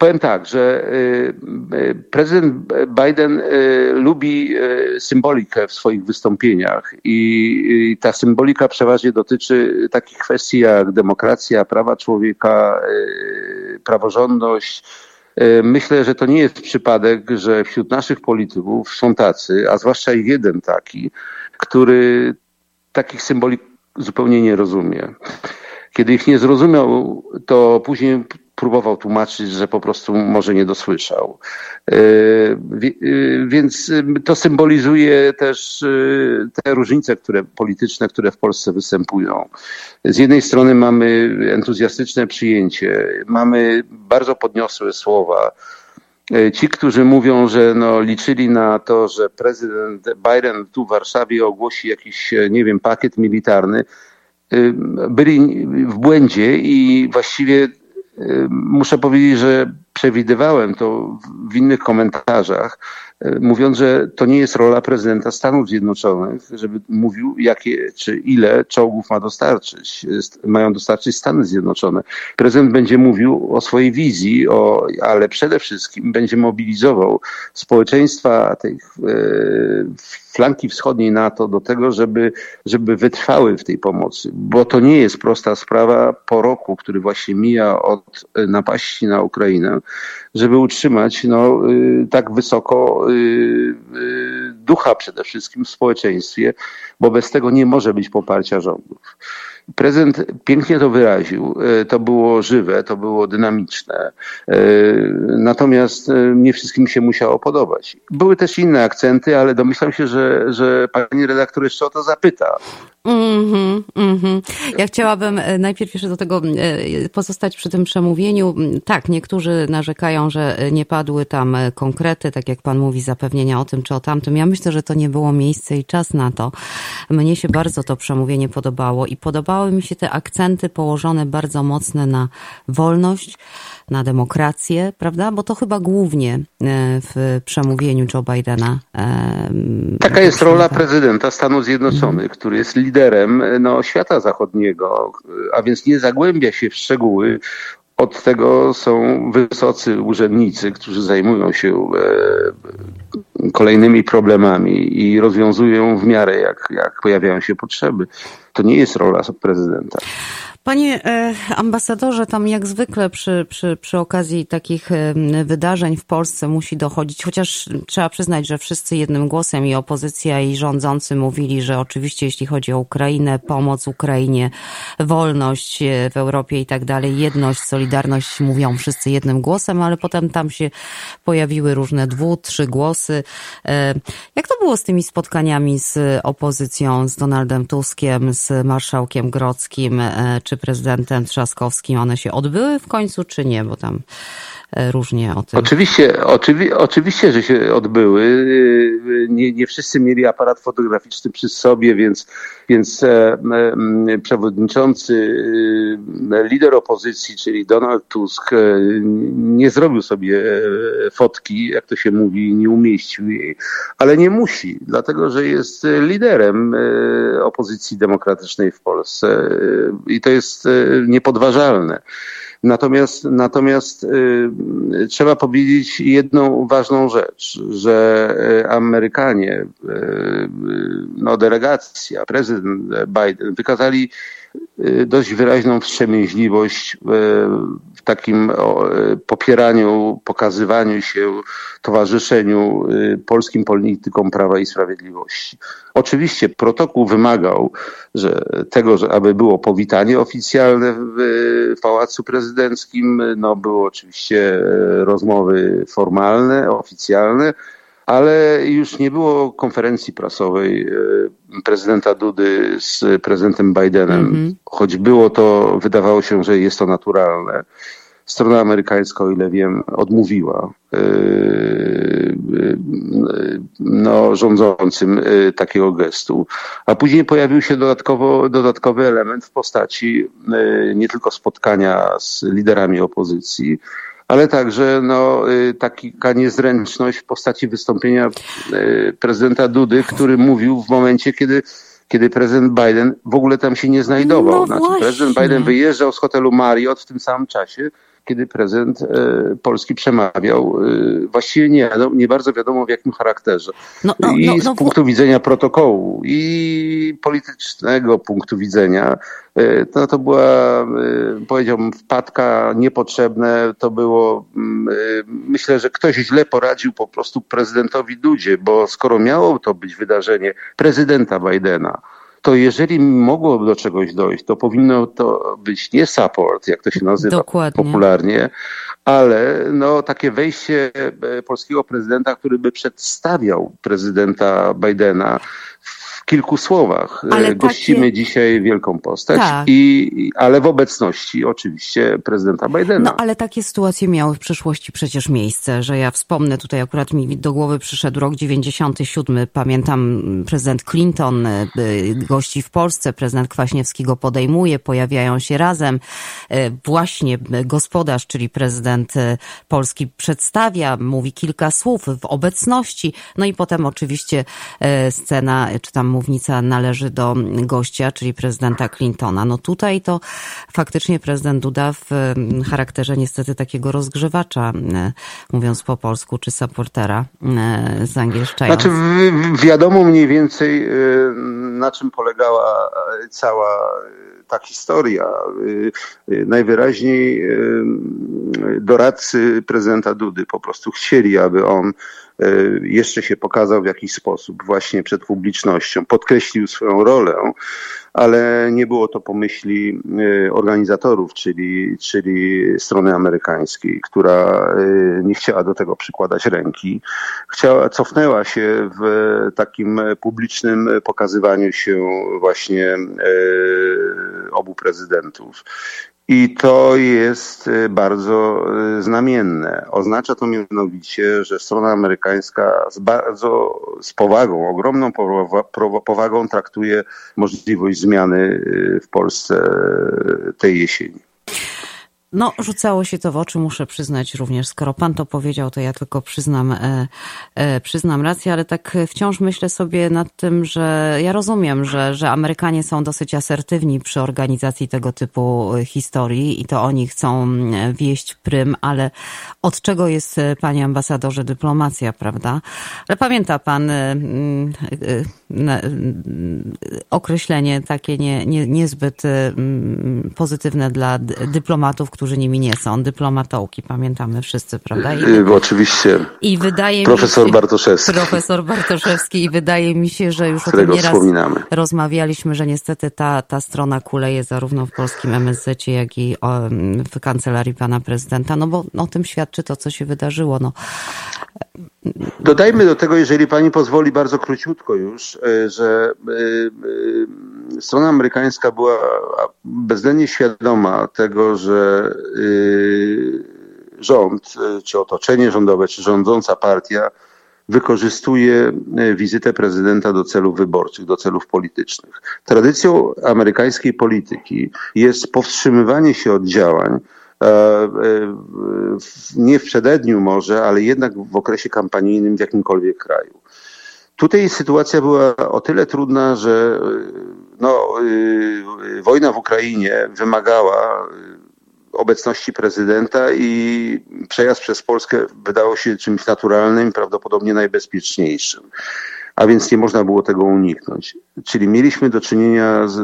Powiem tak, że y, y, prezydent Biden y, lubi symbolikę w swoich wystąpieniach i ta symbolika przeważnie dotyczy takich kwestii jak demokracja, prawa człowieka, praworządność. Myślę, że to nie jest przypadek, że wśród naszych polityków są tacy, a zwłaszcza jeden taki, który takich symbolik zupełnie nie rozumie. Kiedy ich nie zrozumiał, to później próbował tłumaczyć, że po prostu może nie dosłyszał. E, e, więc to symbolizuje też e, te różnice które, polityczne, które w Polsce występują. Z jednej strony mamy entuzjastyczne przyjęcie, mamy bardzo podniosłe słowa. Ci, którzy mówią, że no, liczyli na to, że prezydent Biden tu w Warszawie ogłosi jakiś, nie wiem, pakiet militarny, byli w błędzie i właściwie muszę powiedzieć, że przewidywałem to w innych komentarzach, e, mówiąc, że to nie jest rola prezydenta Stanów Zjednoczonych, żeby mówił, jakie czy ile czołgów ma dostarczyć, mają dostarczyć Stany Zjednoczone. Prezydent będzie mówił o swojej wizji, o, ale przede wszystkim będzie mobilizował społeczeństwa tej e, flanki wschodniej NATO do tego, żeby, żeby wytrwały w tej pomocy, bo to nie jest prosta sprawa po roku, który właśnie mija od napaści na Ukrainę, żeby utrzymać no, y, tak wysoko y, y, ducha przede wszystkim w społeczeństwie, bo bez tego nie może być poparcia rządów. Prezydent pięknie to wyraził. To było żywe, to było dynamiczne. Natomiast nie wszystkim się musiało podobać. Były też inne akcenty, ale domyślam się, że, że pani redaktor jeszcze o to zapyta. Mm-hmm, mm-hmm. Ja chciałabym e, najpierw jeszcze do tego e, pozostać przy tym przemówieniu. Tak, niektórzy narzekają, że nie padły tam konkrety, tak jak pan mówi, zapewnienia o tym czy o tamtym. Ja myślę, że to nie było miejsce i czas na to. Mnie się bardzo to przemówienie podobało i podobały mi się te akcenty położone bardzo mocne na wolność, na demokrację, prawda? Bo to chyba głównie e, w przemówieniu Joe Bidena. Taka jest rola prezydenta Stanów Zjednoczonych, mhm. który jest liderem no, świata zachodniego, a więc nie zagłębia się w szczegóły. Od tego są wysocy urzędnicy, którzy zajmują się e, kolejnymi problemami i rozwiązują w miarę, jak, jak pojawiają się potrzeby. To nie jest rola prezydenta. Panie e, ambasadorze, tam jak zwykle przy, przy, przy okazji takich e, wydarzeń w Polsce musi dochodzić, chociaż trzeba przyznać, że wszyscy jednym głosem i opozycja i rządzący mówili, że oczywiście jeśli chodzi o Ukrainę, pomoc Ukrainie, wolność e, w Europie i tak dalej, jedność, solidarność mówią wszyscy jednym głosem, ale potem tam się pojawiły różne dwu, trzy głosy. Jak to było z tymi spotkaniami z opozycją, z Donaldem Tuskiem, z marszałkiem Grodzkim, czy prezydentem Trzaskowskim, one się odbyły w końcu, czy nie? Bo tam różnie o tym. Oczywiście, oczywi, oczywiście, że się odbyły. Nie, nie wszyscy mieli aparat fotograficzny przy sobie, więc, więc przewodniczący, lider opozycji, czyli Donald Tusk, nie zrobił sobie fotki, jak to się mówi, nie umieścił jej, ale nie musi, dlatego że jest liderem opozycji demokratycznej w Polsce i to jest niepodważalne. Natomiast, natomiast y, trzeba powiedzieć jedną ważną rzecz, że y, Amerykanie, y, no delegacja, prezydent Biden wykazali Y, dość wyraźną wstrzemięźliwość y, w takim popieraniu, pokazywaniu się, towarzyszeniu y, polskim politykom Prawa i Sprawiedliwości. Oczywiście protokół wymagał że tego, że aby było powitanie oficjalne w Pałacu Prezydenckim, no było oczywiście rozmowy formalne, oficjalne, ale już nie było konferencji prasowej e, prezydenta Dudy z prezydentem Bidenem. Mm -hmm. Choć było to, wydawało się, że jest to naturalne. Strona amerykańska, o ile wiem, odmówiła e, e, no, rządzącym takiego gestu. A później pojawił się dodatkowo, dodatkowy element w postaci nie tylko spotkania z liderami opozycji, ale także no, y, taka niezręczność w postaci wystąpienia y, prezydenta Dudy, który mówił w momencie, kiedy kiedy prezydent Biden w ogóle tam się nie znajdował. No znaczy, prezydent Biden wyjeżdżał z hotelu Marriott w tym samym czasie, kiedy prezydent e, Polski przemawiał. E, właściwie nie, no, nie bardzo wiadomo w jakim charakterze. No, no, I no, z no, punktu widzenia protokołu i politycznego punktu widzenia e, to, to była, powiedziałbym, wpadka niepotrzebne. To było, mm, myślę, że ktoś źle poradził po prostu prezydentowi Dudzie, bo skoro miało to być wydarzenie prezydenta Bidena, to jeżeli mogłoby do czegoś dojść, to powinno to być nie support, jak to się nazywa Dokładnie. popularnie, ale no, takie wejście e, polskiego prezydenta, który by przedstawiał prezydenta Bidena kilku słowach. E, ale Gościmy takie... dzisiaj wielką postać, tak. i, ale w obecności oczywiście prezydenta Bidena. No ale takie sytuacje miały w przeszłości przecież miejsce, że ja wspomnę, tutaj akurat mi do głowy przyszedł rok 97, pamiętam prezydent Clinton e, gości w Polsce, prezydent Kwaśniewski go podejmuje, pojawiają się razem. E, właśnie gospodarz, czyli prezydent Polski przedstawia, mówi kilka słów w obecności, no i potem oczywiście scena, czy tam mównica należy do gościa, czyli prezydenta Clintona. No tutaj to faktycznie prezydent Duda w mm, charakterze niestety takiego rozgrzewacza, mm, mówiąc po polsku, czy supportera mm, z angielszczając. Znaczy wiadomo mniej więcej y, na czym polegała cała ta historia. Y, y, najwyraźniej doradcy prezydenta Dudy po prostu chcieli, aby on jeszcze się pokazał w jakiś sposób właśnie przed publicznością, podkreślił swoją rolę, ale nie było to pomyśli e, organizatorów, czyli, czyli strony amerykańskiej, która e, nie chciała do tego przykładać ręki. Chciała, cofnęła się w takim publicznym pokazywaniu się właśnie obu prezydentów. I to jest y, bardzo y, znamienne. Oznacza to mianowicie, że strona amerykańska z bardzo z powagą, ogromną powagą traktuje możliwość zmiany y, w Polsce tej jesieni. No, rzucało się to w oczy, muszę przyznać również. Skoro pan to powiedział, to ja tylko przyznam, e, e, przyznam rację, ale tak wciąż myślę sobie nad tym, że ja rozumiem, że, że Amerykanie są dosyć asertywni przy organizacji tego typu historii i to oni chcą mm, wieść prym, ale od czego jest, e, panie ambasadorze, dyplomacja, prawda? Ale pamięta pan e, e, określenie takie nie, nie, niezbyt pozytywne dla dyplomatów, którzy nimi nie są. Dyplomatołki, pamiętamy wszyscy, prawda? I, y, Oczywiście. I wydaje profesor mi się, Bartoszewski. Profesor Bartoszewski i wydaje mi się, że już o tym nieraz wspominamy. rozmawialiśmy, że niestety ta, ta strona kuleje zarówno w polskim MSZ, jak i w kancelarii pana prezydenta, no bo o tym świadczy to, co się wydarzyło. No. Dodajmy do tego, jeżeli pani pozwoli, bardzo króciutko już, e, że strona amerykańska była bezwzględnie świadoma tego, że rząd, czy otoczenie rządowe, czy rządząca partia wykorzystuje wizytę prezydenta do celów wyborczych, do celów politycznych. Tradycją amerykańskiej polityki jest powstrzymywanie się od działań, nie w przededniu może, ale jednak w okresie kampanijnym w jakimkolwiek kraju. Tutaj sytuacja była o tyle trudna, że no, wojna w Ukrainie wymagała obecności prezydenta i przejazd przez Polskę wydało się czymś naturalnym prawdopodobnie najbezpieczniejszym. A więc nie można było tego uniknąć. Czyli mieliśmy do czynienia z,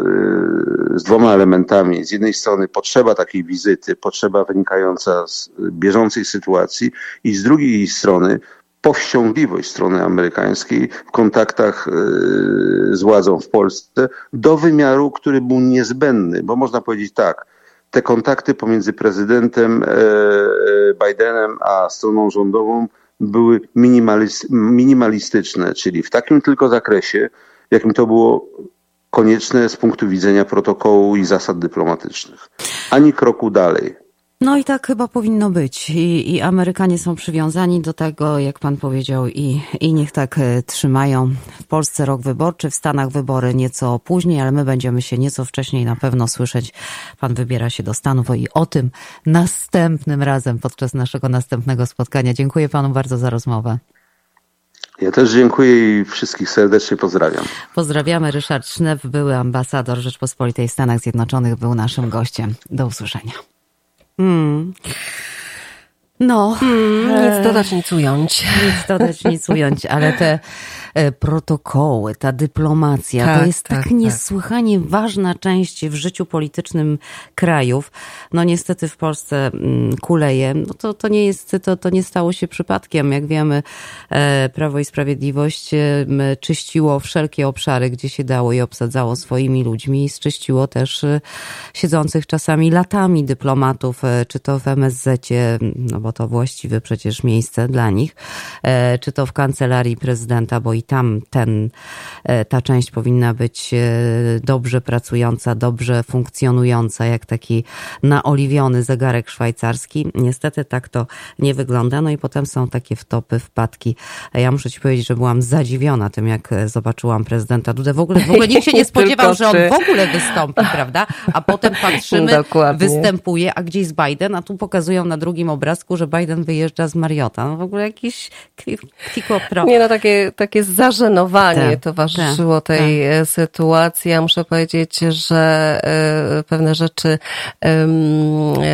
z dwoma elementami. Z jednej strony potrzeba takiej wizyty, potrzeba wynikająca z bieżącej sytuacji, i z drugiej strony powściągliwość strony amerykańskiej w kontaktach z władzą w Polsce do wymiaru, który był niezbędny, bo można powiedzieć tak, te kontakty pomiędzy prezydentem Bidenem a stroną rządową były minimalistyczne, czyli w takim tylko zakresie, jakim to było konieczne z punktu widzenia protokołu i zasad dyplomatycznych. Ani kroku dalej. No i tak chyba powinno być. I, I, Amerykanie są przywiązani do tego, jak pan powiedział, i, i niech tak trzymają. W Polsce rok wyborczy, w Stanach wybory nieco później, ale my będziemy się nieco wcześniej na pewno słyszeć. Pan wybiera się do Stanów i o tym następnym razem podczas naszego następnego spotkania. Dziękuję panu bardzo za rozmowę. Ja też dziękuję i wszystkich serdecznie pozdrawiam. Pozdrawiamy. Ryszard Sznep, były ambasador Rzeczpospolitej w Stanach Zjednoczonych, był naszym gościem. Do usłyszenia. Hmm. No. Hmm, nic dodać, nic ująć. Nic dodać, nic ująć, ale te protokoły, ta dyplomacja, tak, to jest tak, tak niesłychanie tak. ważna część w życiu politycznym krajów. No niestety w Polsce kuleje. No to, to nie jest, to, to nie stało się przypadkiem. Jak wiemy, Prawo i Sprawiedliwość czyściło wszelkie obszary, gdzie się dało i obsadzało swoimi ludźmi i zczyściło też siedzących czasami latami dyplomatów, czy to w MSZ, no bo to właściwe przecież miejsce dla nich, czy to w kancelarii prezydenta, bo i tam ten, ta część powinna być dobrze pracująca, dobrze funkcjonująca, jak taki naoliwiony zegarek szwajcarski. Niestety tak to nie wygląda. No i potem są takie wtopy, wpadki. Ja muszę ci powiedzieć, że byłam zadziwiona tym, jak zobaczyłam prezydenta Dudę. W ogóle, w ogóle nikt się nie spodziewał, że on w ogóle wystąpi, prawda? A potem patrzymy, Dokładnie. występuje, a gdzieś z Biden, a tu pokazują na drugim obrazku, że Biden wyjeżdża z Mariota. No w ogóle jakiś klikopro. Nie no, takie, takie zażenowanie tak, towarzyszyło tak, tej tak. sytuacji. Ja muszę powiedzieć, że e, pewne rzeczy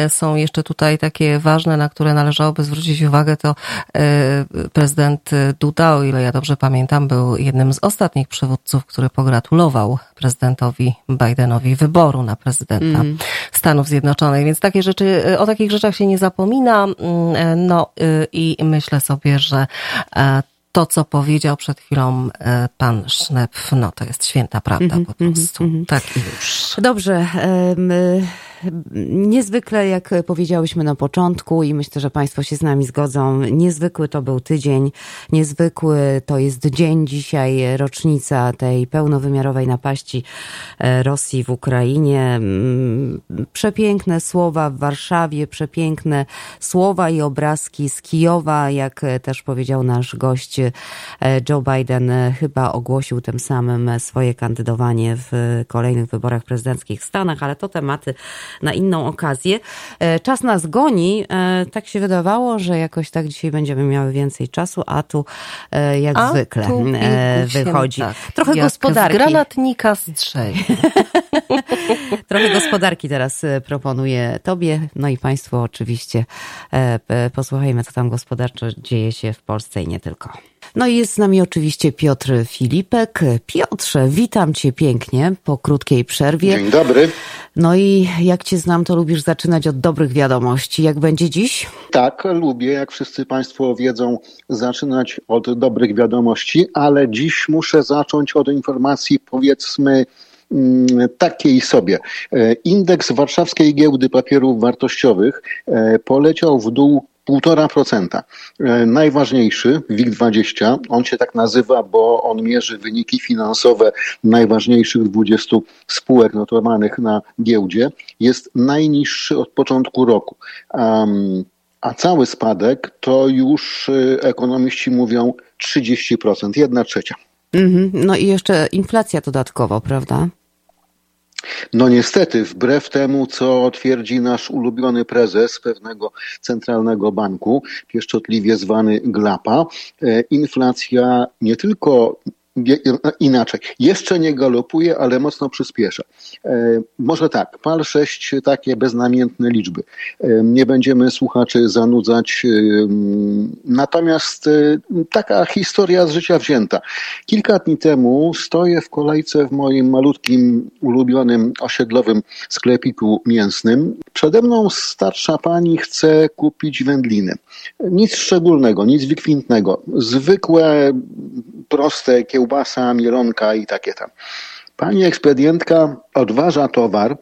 są jeszcze tutaj takie ważne, na które należałoby zwrócić uwagę. To e, prezydent Duda, o ile ja dobrze pamiętam, był jednym z ostatnich przywódców, który pogratulował prezydentowi Bidenowi wyboru na prezydenta mm. Stanów Zjednoczonych. Więc takie rzeczy, o takich rzeczach się nie zapomina. Mm, no i myślę sobie, że e, to, co powiedział przed chwilą e, pan Sznep, no to jest święta prawda mm -hmm, po prostu. Mm -hmm. Tak już. Dobrze. Niezwykle, jak powiedziałyśmy na początku i myślę, że Państwo się z nami zgodzą, niezwykły to był tydzień, niezwykły to jest dzień dzisiaj, rocznica tej pełnowymiarowej napaści e, Rosji w Ukrainie. Mm, przepiękne słowa w Warszawie, przepiękne słowa i obrazki z Kijowa, jak też powiedział nasz gość e, Joe Biden, e, chyba ogłosił tym samym swoje kandydowanie w kolejnych wyborach prezydenckich w Stanach, ale to tematy na inną okazję. E, czas nas goni. E, tak się wydawało, że jakoś tak dzisiaj będziemy miały więcej czasu, a tu e, jak a zwykle tu wychodzi. Tak. Trochę jak gospodarki. Z granatnika strzej. Trochę gospodarki teraz proponuję Tobie, no i Państwu oczywiście. Posłuchajmy, co tam gospodarczo dzieje się w Polsce i nie tylko. No i jest z nami oczywiście Piotr Filipek. Piotrze, witam cię pięknie po krótkiej przerwie. Dzień dobry. No i jak cię znam, to lubisz zaczynać od dobrych wiadomości. Jak będzie dziś? Tak, lubię, jak wszyscy Państwo wiedzą, zaczynać od dobrych wiadomości, ale dziś muszę zacząć od informacji, powiedzmy, mm, takiej sobie. E, indeks warszawskiej giełdy papierów wartościowych e, poleciał w dół 1,5%. E, najważniejszy, WIG20, on się tak nazywa, bo on mierzy wyniki finansowe najważniejszych 20 spółek notowanych na giełdzie, jest najniższy od początku roku. Um, a cały spadek to już y, ekonomiści mówią 30%, jedna trzecia. Mhm. No i jeszcze inflacja dodatkowo, prawda? No niestety, wbrew temu, co twierdzi nasz ulubiony prezes pewnego centralnego banku, pieszczotliwie zwany Glapa, e, inflacja nie tylko inaczej. Jeszcze nie galopuje, ale mocno przyspiesza. E, może tak, pal 6 takie beznamiętne liczby. E, nie będziemy słuchaczy zanudzać. E, natomiast taka historia z życia wzięta. Kilka dni temu stoję w kolejce w moim malutkim, ulubionym osiedlowym sklepiku mięsnym. Przede mną starsza pani chce kupić wędliny. Nic szczególnego, nic wykwintnego. Zwykłe, proste kiełbasa, mielonka i takie tam. Pani ekspedientka odważa towar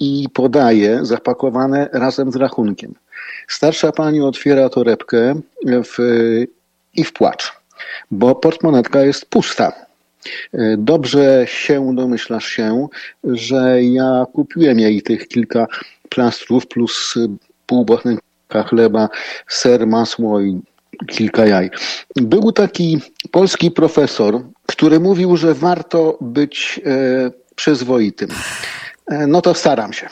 i podaje zapakowane razem z rachunkiem. Starsza pani otwiera torebkę w, i w płacz, bo portmonetka jest pusta. Dobrze się domyślasz się, że ja kupiłem jej tych kilka plastrów plus pół bochenka chleba, ser, masło i kilka jaj. Był taki polski profesor, który mówił, że warto być e, przyzwoitym. E, no to staram się.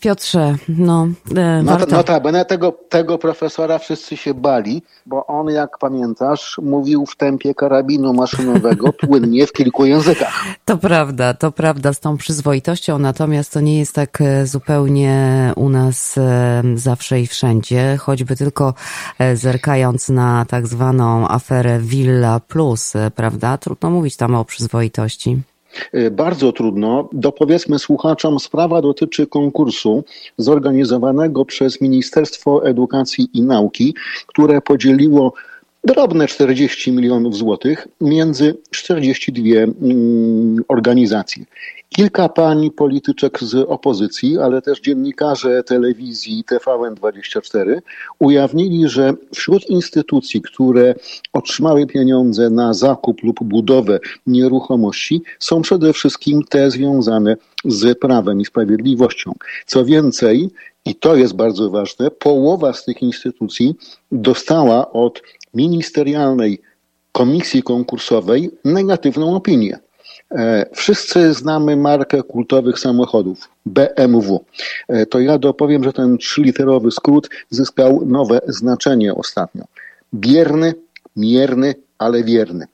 Piotrze, no, e, no warto. Notabene tego, tego profesora wszyscy się bali, bo on, jak pamiętasz, mówił w tempie karabinu maszynowego płynnie w kilku językach. To prawda, to prawda z tą przyzwoitością, natomiast to nie jest tak e, zupełnie u nas e, zawsze i wszędzie, choćby tylko zerkając na tak zwaną aferę Villa Plus, prawda? Trudno mówić tam o przyzwoitości. Y, bardzo trudno. Dopowiedzmy słuchaczom, sprawa dotyczy konkursu zorganizowanego przez Ministerstwo Edukacji i Nauki, które podzieliło drobne 40 milionów złotych między 42 mm, organizacje. Kilka pań polityczek z opozycji, ale też dziennikarze telewizji TVN24 ujawnili, że wśród instytucji, które otrzymały pieniądze na zakup lub budowę nieruchomości, są przede wszystkim te związane z prawem i sprawiedliwością. Co więcej, i to jest bardzo ważne, połowa z tych instytucji dostała od ministerialnej komisji konkursowej negatywną opinię. E, wszyscy znamy markę kultowych samochodów BMW. E, to ja dopowiem, że ten trzyliterowy skrót zyskał nowe znaczenie ostatnio. Bierny, mierny, ale wierny.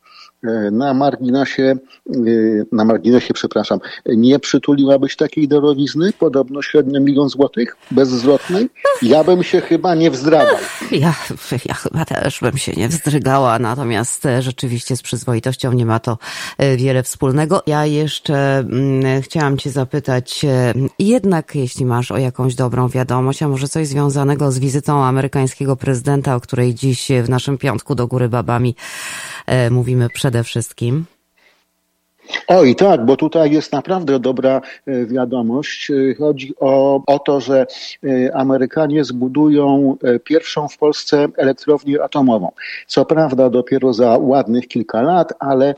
E, na marginesie, e, na marginesie, przepraszam, nie przytuliłabyś takiej darowizny, podobno średnio milion złotych, bezzwrotnej? Ja bym się chyba nie wzdragał. Ja, ja chyba też bym się nie wzdrygała, natomiast e, rzeczywiście z przyzwoitością nie ma to wiele wspólnego. Ja jeszcze mm, chciałam cię zapytać, jednak jeśli masz o jakąś dobrą wiadomość, a może coś związanego z wizytą amerykańskiego prezydenta, o której dziś w naszym piątku do góry babami mówimy przed przede wszystkim? Oj, tak, bo tutaj jest naprawdę dobra e, wiadomość. E, chodzi o, o to, że e, Amerykanie zbudują pierwszą w Polsce elektrownię atomową. Co prawda dopiero za ładnych kilka lat, ale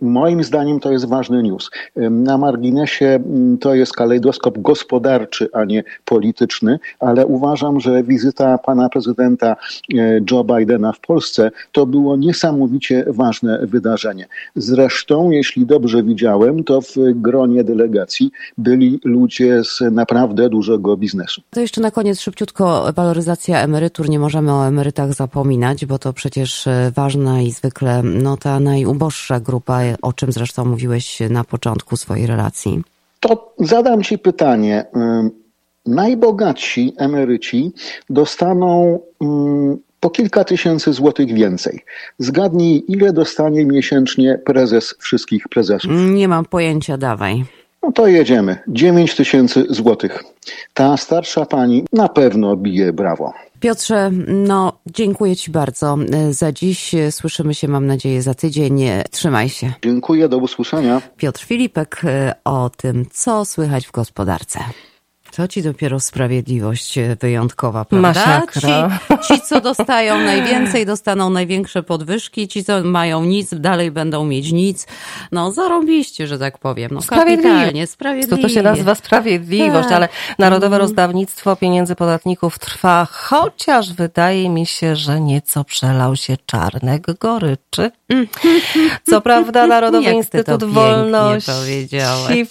Moim zdaniem to jest ważny news. Na marginesie to jest kalejdoskop gospodarczy, a nie polityczny, ale uważam, że wizyta pana prezydenta e, Joe Bidena w Polsce to było niesamowicie ważne wydarzenie. Zresztą, jeśli dobrze widziałem, to w gronie delegacji byli ludzie z naprawdę dużego biznesu. To jeszcze na koniec szybciutko waloryzacja emerytur. Nie możemy o emerytach zapominać, bo to przecież e, ważna i zwykle no, ta najuboższa grupa o czym zresztą mówiłeś na początku swojej relacji? To zadam Ci pytanie. Najbogatsi emeryci dostaną po kilka tysięcy złotych więcej. Zgadnij, ile dostanie miesięcznie prezes wszystkich prezesów? Nie mam pojęcia, dawaj. No to jedziemy. 9 tysięcy złotych. Ta starsza pani na pewno bije brawo. Piotrze, no dziękuję Ci bardzo za dziś. Słyszymy się, mam nadzieję, za tydzień. Trzymaj się. Dziękuję, do usłyszenia. Piotr Filipek o tym, co słychać w gospodarce. To ci dopiero sprawiedliwość e, wyjątkowa, prawda? Masakra. Ci, ci, co dostają najwięcej, dostaną największe podwyżki, ci, co mają nic, dalej będą mieć nic. No, zarobiście, że tak powiem. No, kapitalnie, sprawiedliwie. To, to się nazywa sprawiedliwość, Tak. ale narodowe Mhm. rozdawnictwo pieniędzy podatników trwa, chociaż wydaje mi się, że nieco przelał się czarnek goryczy. Co prawda Narodowy Instytut Wolności,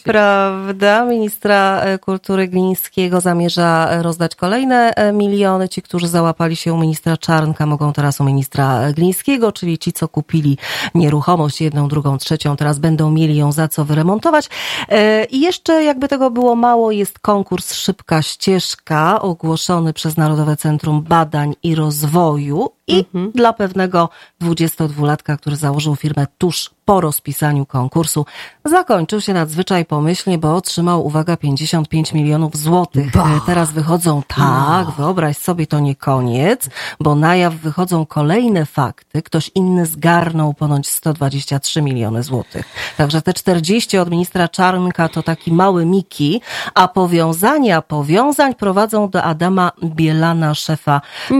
prawda, ministra e, kultury Glińskiego zamierza e, rozdać kolejne e, miliony. Ci, którzy załapali się u ministra Czarnka, mogą teraz u ministra Glińskiego, czyli ci, co kupili nieruchomość jedną, drugą, trzecią, teraz będą mieli ją za co wyremontować. E, I jeszcze, jakby tego było mało, jest konkurs Szybka Ścieżka, ogłoszony przez Narodowe Centrum Badań i Rozwoju i dla pewnego 22-latka, który założył firmę tuż po rozpisaniu konkursu, zakończył się nadzwyczaj pomyślnie, bo otrzymał, uwaga, 55 milionów złotych. E, Teraz wychodzą, tak, wyobraź sobie, to nie koniec, bo na jaw wychodzą kolejne fakty. Ktoś inny zgarnął ponoć 123 miliony złotych. Także te 40 od ministra Czarnka to taki mały Miki, a powiązania powiązań prowadzą do Adama Bielana, szefa e,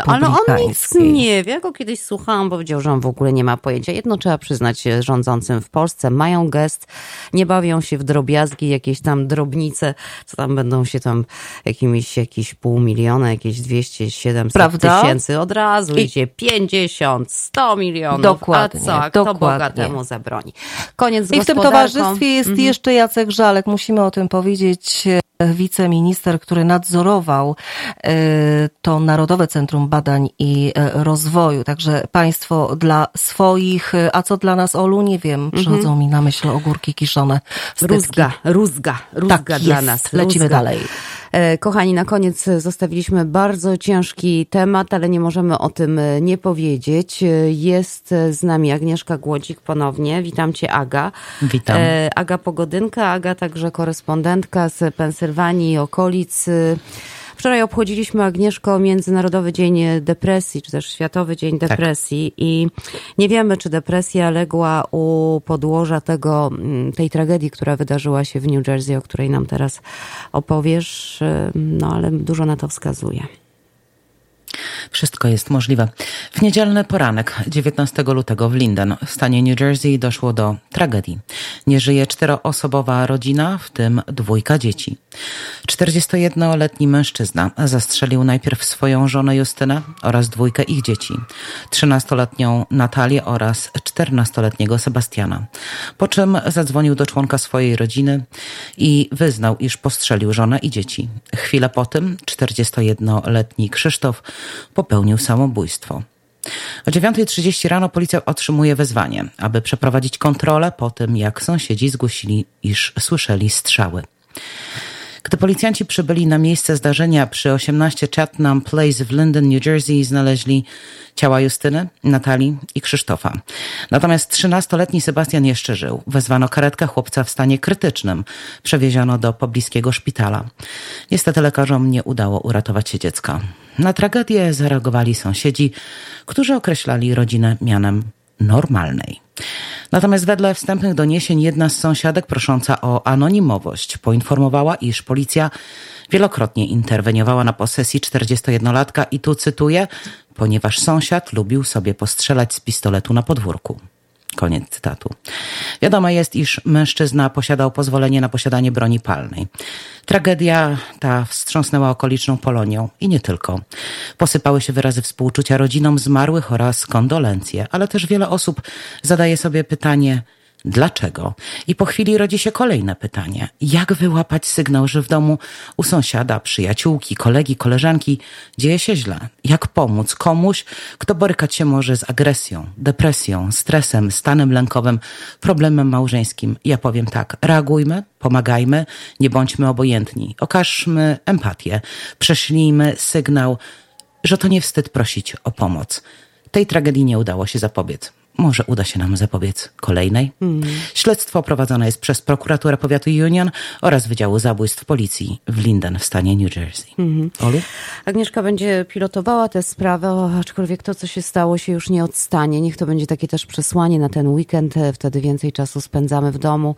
Partii ale on nic Republikańskiej. nie wie. Ja go kiedyś słuchałam, powiedział, że on w ogóle nie ma pojęcia. Jedno trzeba przyznać rządzącym w Polsce. Mają gest, nie bawią się w drobiazgi, jakieś tam drobnice, co tam będą się tam jakimiś, jakieś pół miliona, jakieś 200, 700 Prawda? tysięcy. Od razu I- idzie 50, 100 milionów. Dokładnie, A co, a kto dokładnie. bogatemu zabroni? Koniec z I w tym towarzystwie jest Mhm. jeszcze Jacek Żalek. Musimy o tym powiedzieć. Wiceminister, który nadzorował e, to Narodowe Centrum Badań i e, Rozwoju. Także państwo dla swoich, e, a co dla nas, Olu, nie wiem, przychodzą mi na myśl ogórki kiszone. teczki. Rózga, rózga, rózga Tak dla jest. nas. Lecimy rózga. dalej. E, Kochani, na koniec zostawiliśmy bardzo ciężki temat, ale nie możemy o tym e, nie powiedzieć. E, Jest z nami Agnieszka Głodzik ponownie. Witam cię, Aga. Witam. Aga Pogodynka, Aga także korespondentka z Pensylwanii i okolic. Wczoraj obchodziliśmy, Agnieszko, Międzynarodowy Dzień Depresji, czy też Światowy Dzień Depresji. I nie wiemy, czy depresja legła u podłoża tego, mm, tej tragedii, która wydarzyła się w New Jersey, o której nam teraz opowiesz, e, no ale dużo na to wskazuje. Wszystko jest możliwe. W niedzielny poranek 19 lutego w Linden w stanie New Jersey doszło do tragedii. Nie żyje czteroosobowa rodzina, w tym dwójka dzieci. 41-letni mężczyzna zastrzelił najpierw swoją żonę Justynę oraz dwójkę ich dzieci. 13-letnią Natalię oraz 14-letniego Sebastiana. Po czym zadzwonił do członka swojej rodziny i wyznał, iż postrzelił żonę i dzieci. Chwilę po tym 41-letni Krzysztof popełnił samobójstwo. O 9.30 rano policja otrzymuje wezwanie, aby przeprowadzić kontrolę po tym, jak sąsiedzi zgłosili, iż słyszeli strzały. Gdy policjanci przybyli na miejsce zdarzenia przy 18 Chatham Place w Linden, New Jersey, znaleźli ciała Justyny, Natalii i Krzysztofa. Natomiast 13-letni Sebastian jeszcze żył. Wezwano karetkę chłopca w stanie krytycznym. Przewieziono do pobliskiego szpitala. Niestety lekarzom nie udało uratować się dziecka. Na tragedię zareagowali sąsiedzi, którzy określali rodzinę mianem normalnej. Natomiast wedle wstępnych doniesień jedna z sąsiadek prosząca o anonimowość poinformowała, iż policja wielokrotnie interweniowała na posesji 41-latka i tu cytuję, ponieważ sąsiad lubił sobie postrzelać z pistoletu na podwórku. Koniec cytatu. Wiadomo jest, iż mężczyzna posiadał pozwolenie na posiadanie broni palnej. Tragedia ta wstrząsnęła okoliczną Polonią i nie tylko. Posypały się wyrazy współczucia rodzinom zmarłych oraz kondolencje, ale też wiele osób zadaje sobie pytanie, Dlaczego? I po chwili rodzi się kolejne pytanie. Jak wyłapać sygnał, że w domu u sąsiada, przyjaciółki, kolegi, koleżanki dzieje się źle? Jak pomóc komuś, kto borykać się może z agresją, depresją, stresem, stanem lękowym, problemem małżeńskim? Ja powiem tak, reagujmy, pomagajmy, nie bądźmy obojętni. Okażmy empatię, prześlijmy sygnał, że to nie wstyd prosić o pomoc. Tej tragedii nie udało się zapobiec. Może uda się nam zapobiec kolejnej. Mm. Śledztwo prowadzone jest przez prokuraturę powiatu Union oraz Wydziału Zabójstw Policji w Linden w stanie New Jersey. Mm. Olu? Agnieszka będzie pilotowała tę sprawę, aczkolwiek to, co się stało, się już nie odstanie. Niech to będzie takie też przesłanie na ten weekend. Wtedy więcej czasu spędzamy w domu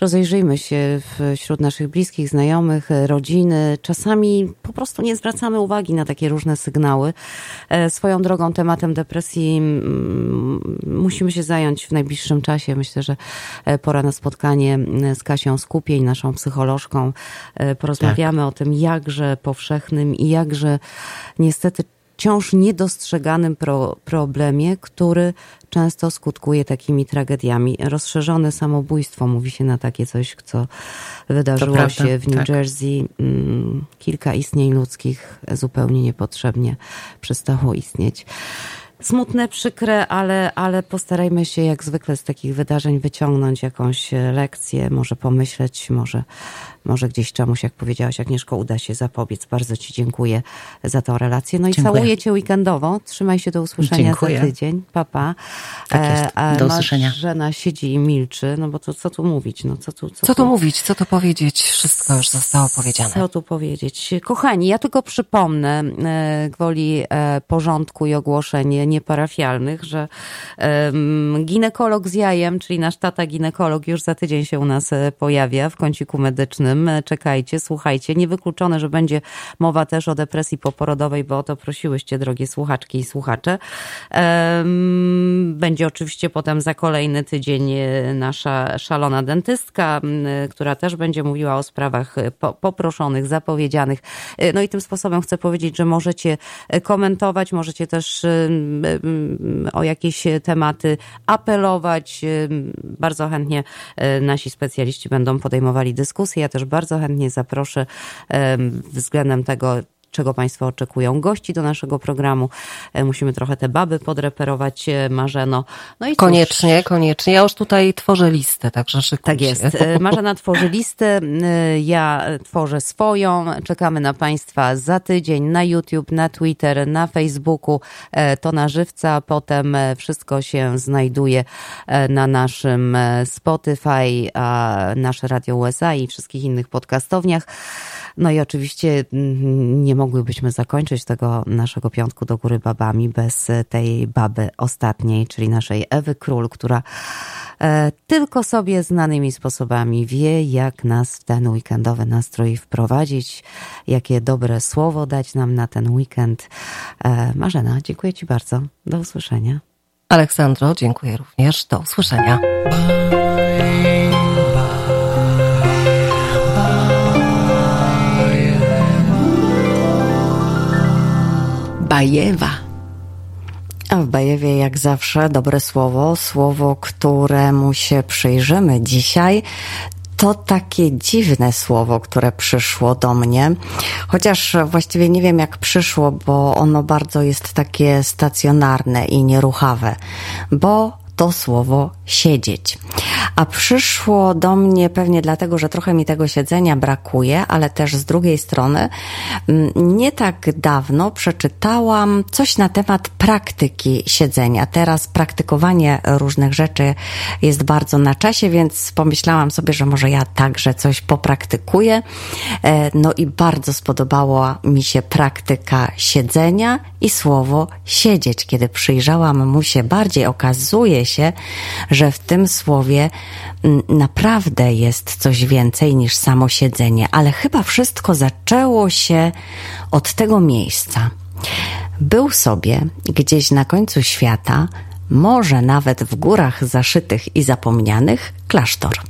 rozejrzyjmy się wśród naszych bliskich, znajomych, rodziny. Czasami po prostu nie zwracamy uwagi na takie różne sygnały. E, swoją drogą tematem depresji mm, musimy się zająć w najbliższym czasie. Myślę, że e, pora na spotkanie z Kasią Skupień, naszą psycholożką. E, porozmawiamy tak. o tym jakże powszechnym i jakże niestety wciąż niedostrzeganym pro, problemie, który często skutkuje takimi tragediami. Rozszerzone samobójstwo mówi się na takie coś, co wydarzyło się w New tak. Jersey. Mm, kilka istnień ludzkich zupełnie niepotrzebnie przestało istnieć smutne, przykre, ale, ale postarajmy się jak zwykle z takich wydarzeń wyciągnąć jakąś lekcję, może pomyśleć, może może gdzieś czemuś, jak powiedziałaś Agnieszko, uda się zapobiec. Bardzo Ci dziękuję za tą relację. No i dziękuję. całuję Cię weekendowo. Trzymaj się do usłyszenia dziękuję. za tydzień. Papa. Tak jest. E, do usłyszenia. Żena siedzi i milczy, no bo to co tu mówić? No, co, tu, co, co tu, tu mówić? Co tu powiedzieć? Wszystko już zostało powiedziane. Co tu powiedzieć? Kochani, ja tylko przypomnę e, gwoli e, porządku i ogłoszeń nieparafialnych, że ginekolog z jajem, czyli nasz tata ginekolog już za tydzień się u nas pojawia w kąciku medycznym Czekajcie, słuchajcie. Niewykluczone, że będzie mowa też o depresji poporodowej, bo o to prosiłyście, drogie słuchaczki i słuchacze. Będzie oczywiście potem za kolejny tydzień e, nasza szalona dentystka, która też będzie mówiła o sprawach e, poproszonych, zapowiedzianych. E, no i tym sposobem chcę powiedzieć, że możecie komentować, możecie też o jakieś tematy apelować. Bardzo chętnie nasi specjaliści będą podejmowali dyskusję. Ja też też bardzo chętnie zaproszę względem tego, czego Państwo oczekują. Gości do naszego programu. E, musimy trochę te baby podreperować, e, Marzeno. No i koniecznie, cóż. koniecznie. Ja już tutaj tworzę listę, także szybko. Tak jest. E, Marzena tworzy listę, ja tworzę swoją. Czekamy na Państwa za tydzień na YouTube, na Twitter, na Facebooku. To na żywca. Potem wszystko się znajduje na naszym Spotify, nasze Radio USA i wszystkich innych podcastowniach. No i oczywiście mm, nie mogłybyśmy zakończyć tego naszego piątku do góry babami bez tej baby ostatniej, czyli naszej Ewy Król, która e, tylko sobie znanymi sposobami wie, jak nas w ten weekendowy nastrój wprowadzić, jakie dobre słowo dać nam na ten weekend. E, Marzena, dziękuję Ci bardzo. Do usłyszenia. Aleksandro, dziękuję również. Do usłyszenia. Bajewa. A w Bajewie jak zawsze dobre słowo, słowo, któremu się przyjrzymy dzisiaj. To takie dziwne słowo, które przyszło do mnie, chociaż właściwie nie wiem jak przyszło, bo ono bardzo jest takie stacjonarne i nieruchawe, bo to słowo siedzieć. A przyszło do mnie pewnie dlatego, że trochę mi tego siedzenia brakuje, ale też z drugiej strony mm, nie tak dawno przeczytałam coś na temat praktyki siedzenia. Teraz praktykowanie różnych rzeczy jest bardzo na czasie, więc pomyślałam sobie, że może ja także coś popraktykuję. E, no i bardzo spodobała mi się praktyka siedzenia i słowo siedzieć. Kiedy przyjrzałam mu się bardziej, okazuje się, że w tym słowie mm, naprawdę jest coś więcej niż samo siedzenie, ale chyba wszystko zaczęło się od tego miejsca. Był sobie gdzieś na końcu świata, może nawet w górach zaszytych i zapomnianych, klasztor.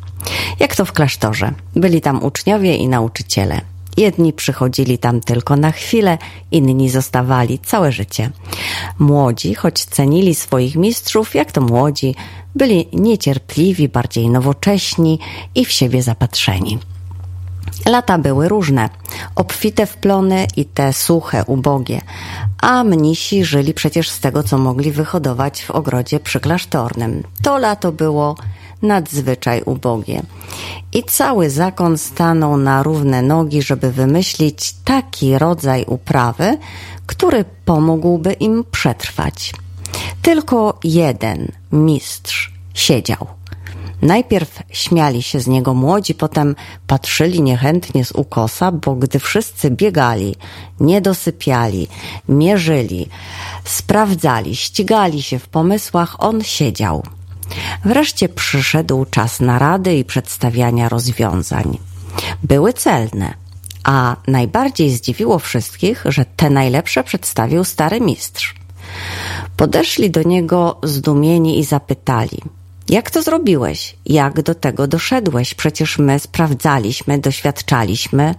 Jak to w klasztorze? Byli tam uczniowie i nauczyciele. Jedni przychodzili tam tylko na chwilę, inni zostawali całe życie. Młodzi, choć cenili swoich mistrzów, jak to młodzi, byli niecierpliwi, bardziej nowocześni i w siebie zapatrzeni. Lata były różne, obfite w plony i te suche, ubogie, a mnisi żyli przecież z tego, co mogli wyhodować w ogrodzie przyklasztornym. To lato było nadzwyczaj ubogie. I cały zakon stanął na równe nogi, żeby wymyślić taki rodzaj uprawy, który pomógłby im przetrwać. Tylko jeden mistrz siedział. Najpierw śmiali się z niego młodzi, potem patrzyli niechętnie z ukosa, bo gdy wszyscy biegali, nie dosypiali, mierzyli, sprawdzali, ścigali się w pomysłach, on siedział. Wreszcie przyszedł czas narady i przedstawiania rozwiązań. Były celne, a najbardziej zdziwiło wszystkich, że te najlepsze przedstawił stary mistrz. Podeszli do niego zdumieni i zapytali – jak to zrobiłeś? Jak do tego doszedłeś? Przecież my sprawdzaliśmy, doświadczaliśmy.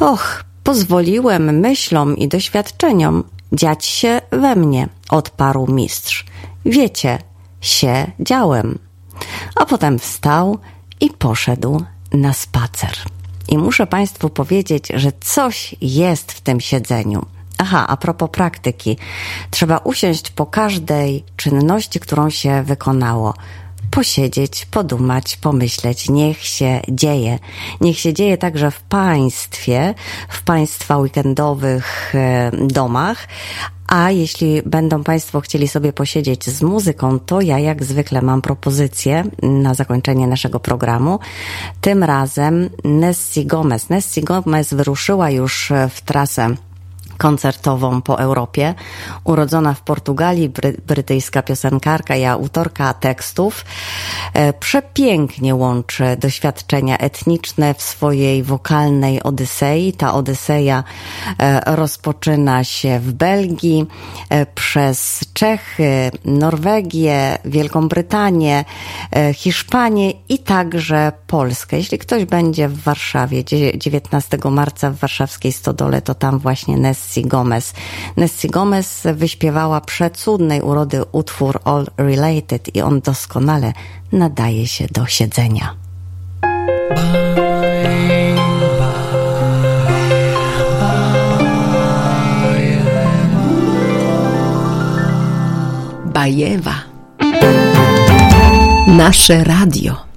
Och, pozwoliłem myślom i doświadczeniom dziać się we mnie, odparł mistrz. Wiecie, się działem. A potem wstał i poszedł na spacer. I muszę Państwu powiedzieć, że coś jest w tym siedzeniu. Aha, a propos praktyki. Trzeba usiąść po każdej czynności, którą się wykonało. Posiedzieć, podumać, pomyśleć. Niech się dzieje. Niech się dzieje także w państwie, w państwa weekendowych e, domach, a jeśli będą Państwo chcieli sobie posiedzieć z muzyką, to ja jak zwykle mam propozycję na zakończenie naszego programu. Tym razem Nessie Gomez. Nessie Gomez wyruszyła już w trasę koncertową po Europie. Urodzona w Portugalii, bry, brytyjska piosenkarka i autorka tekstów, e, przepięknie łączy doświadczenia etniczne w swojej wokalnej Odysei. Ta Odyseja e, rozpoczyna się w Belgii, e, przez Czechy, Norwegię, Wielką Brytanię, Hiszpanię i także Polskę. Jeśli ktoś będzie w Warszawie 19 marca w warszawskiej Stodole, to tam właśnie Nessie Nessie Gomez. Nessie Gomez wyśpiewała przecudnej urody utwór All Related i on doskonale nadaje się do siedzenia. Bajewa. Nasze radio.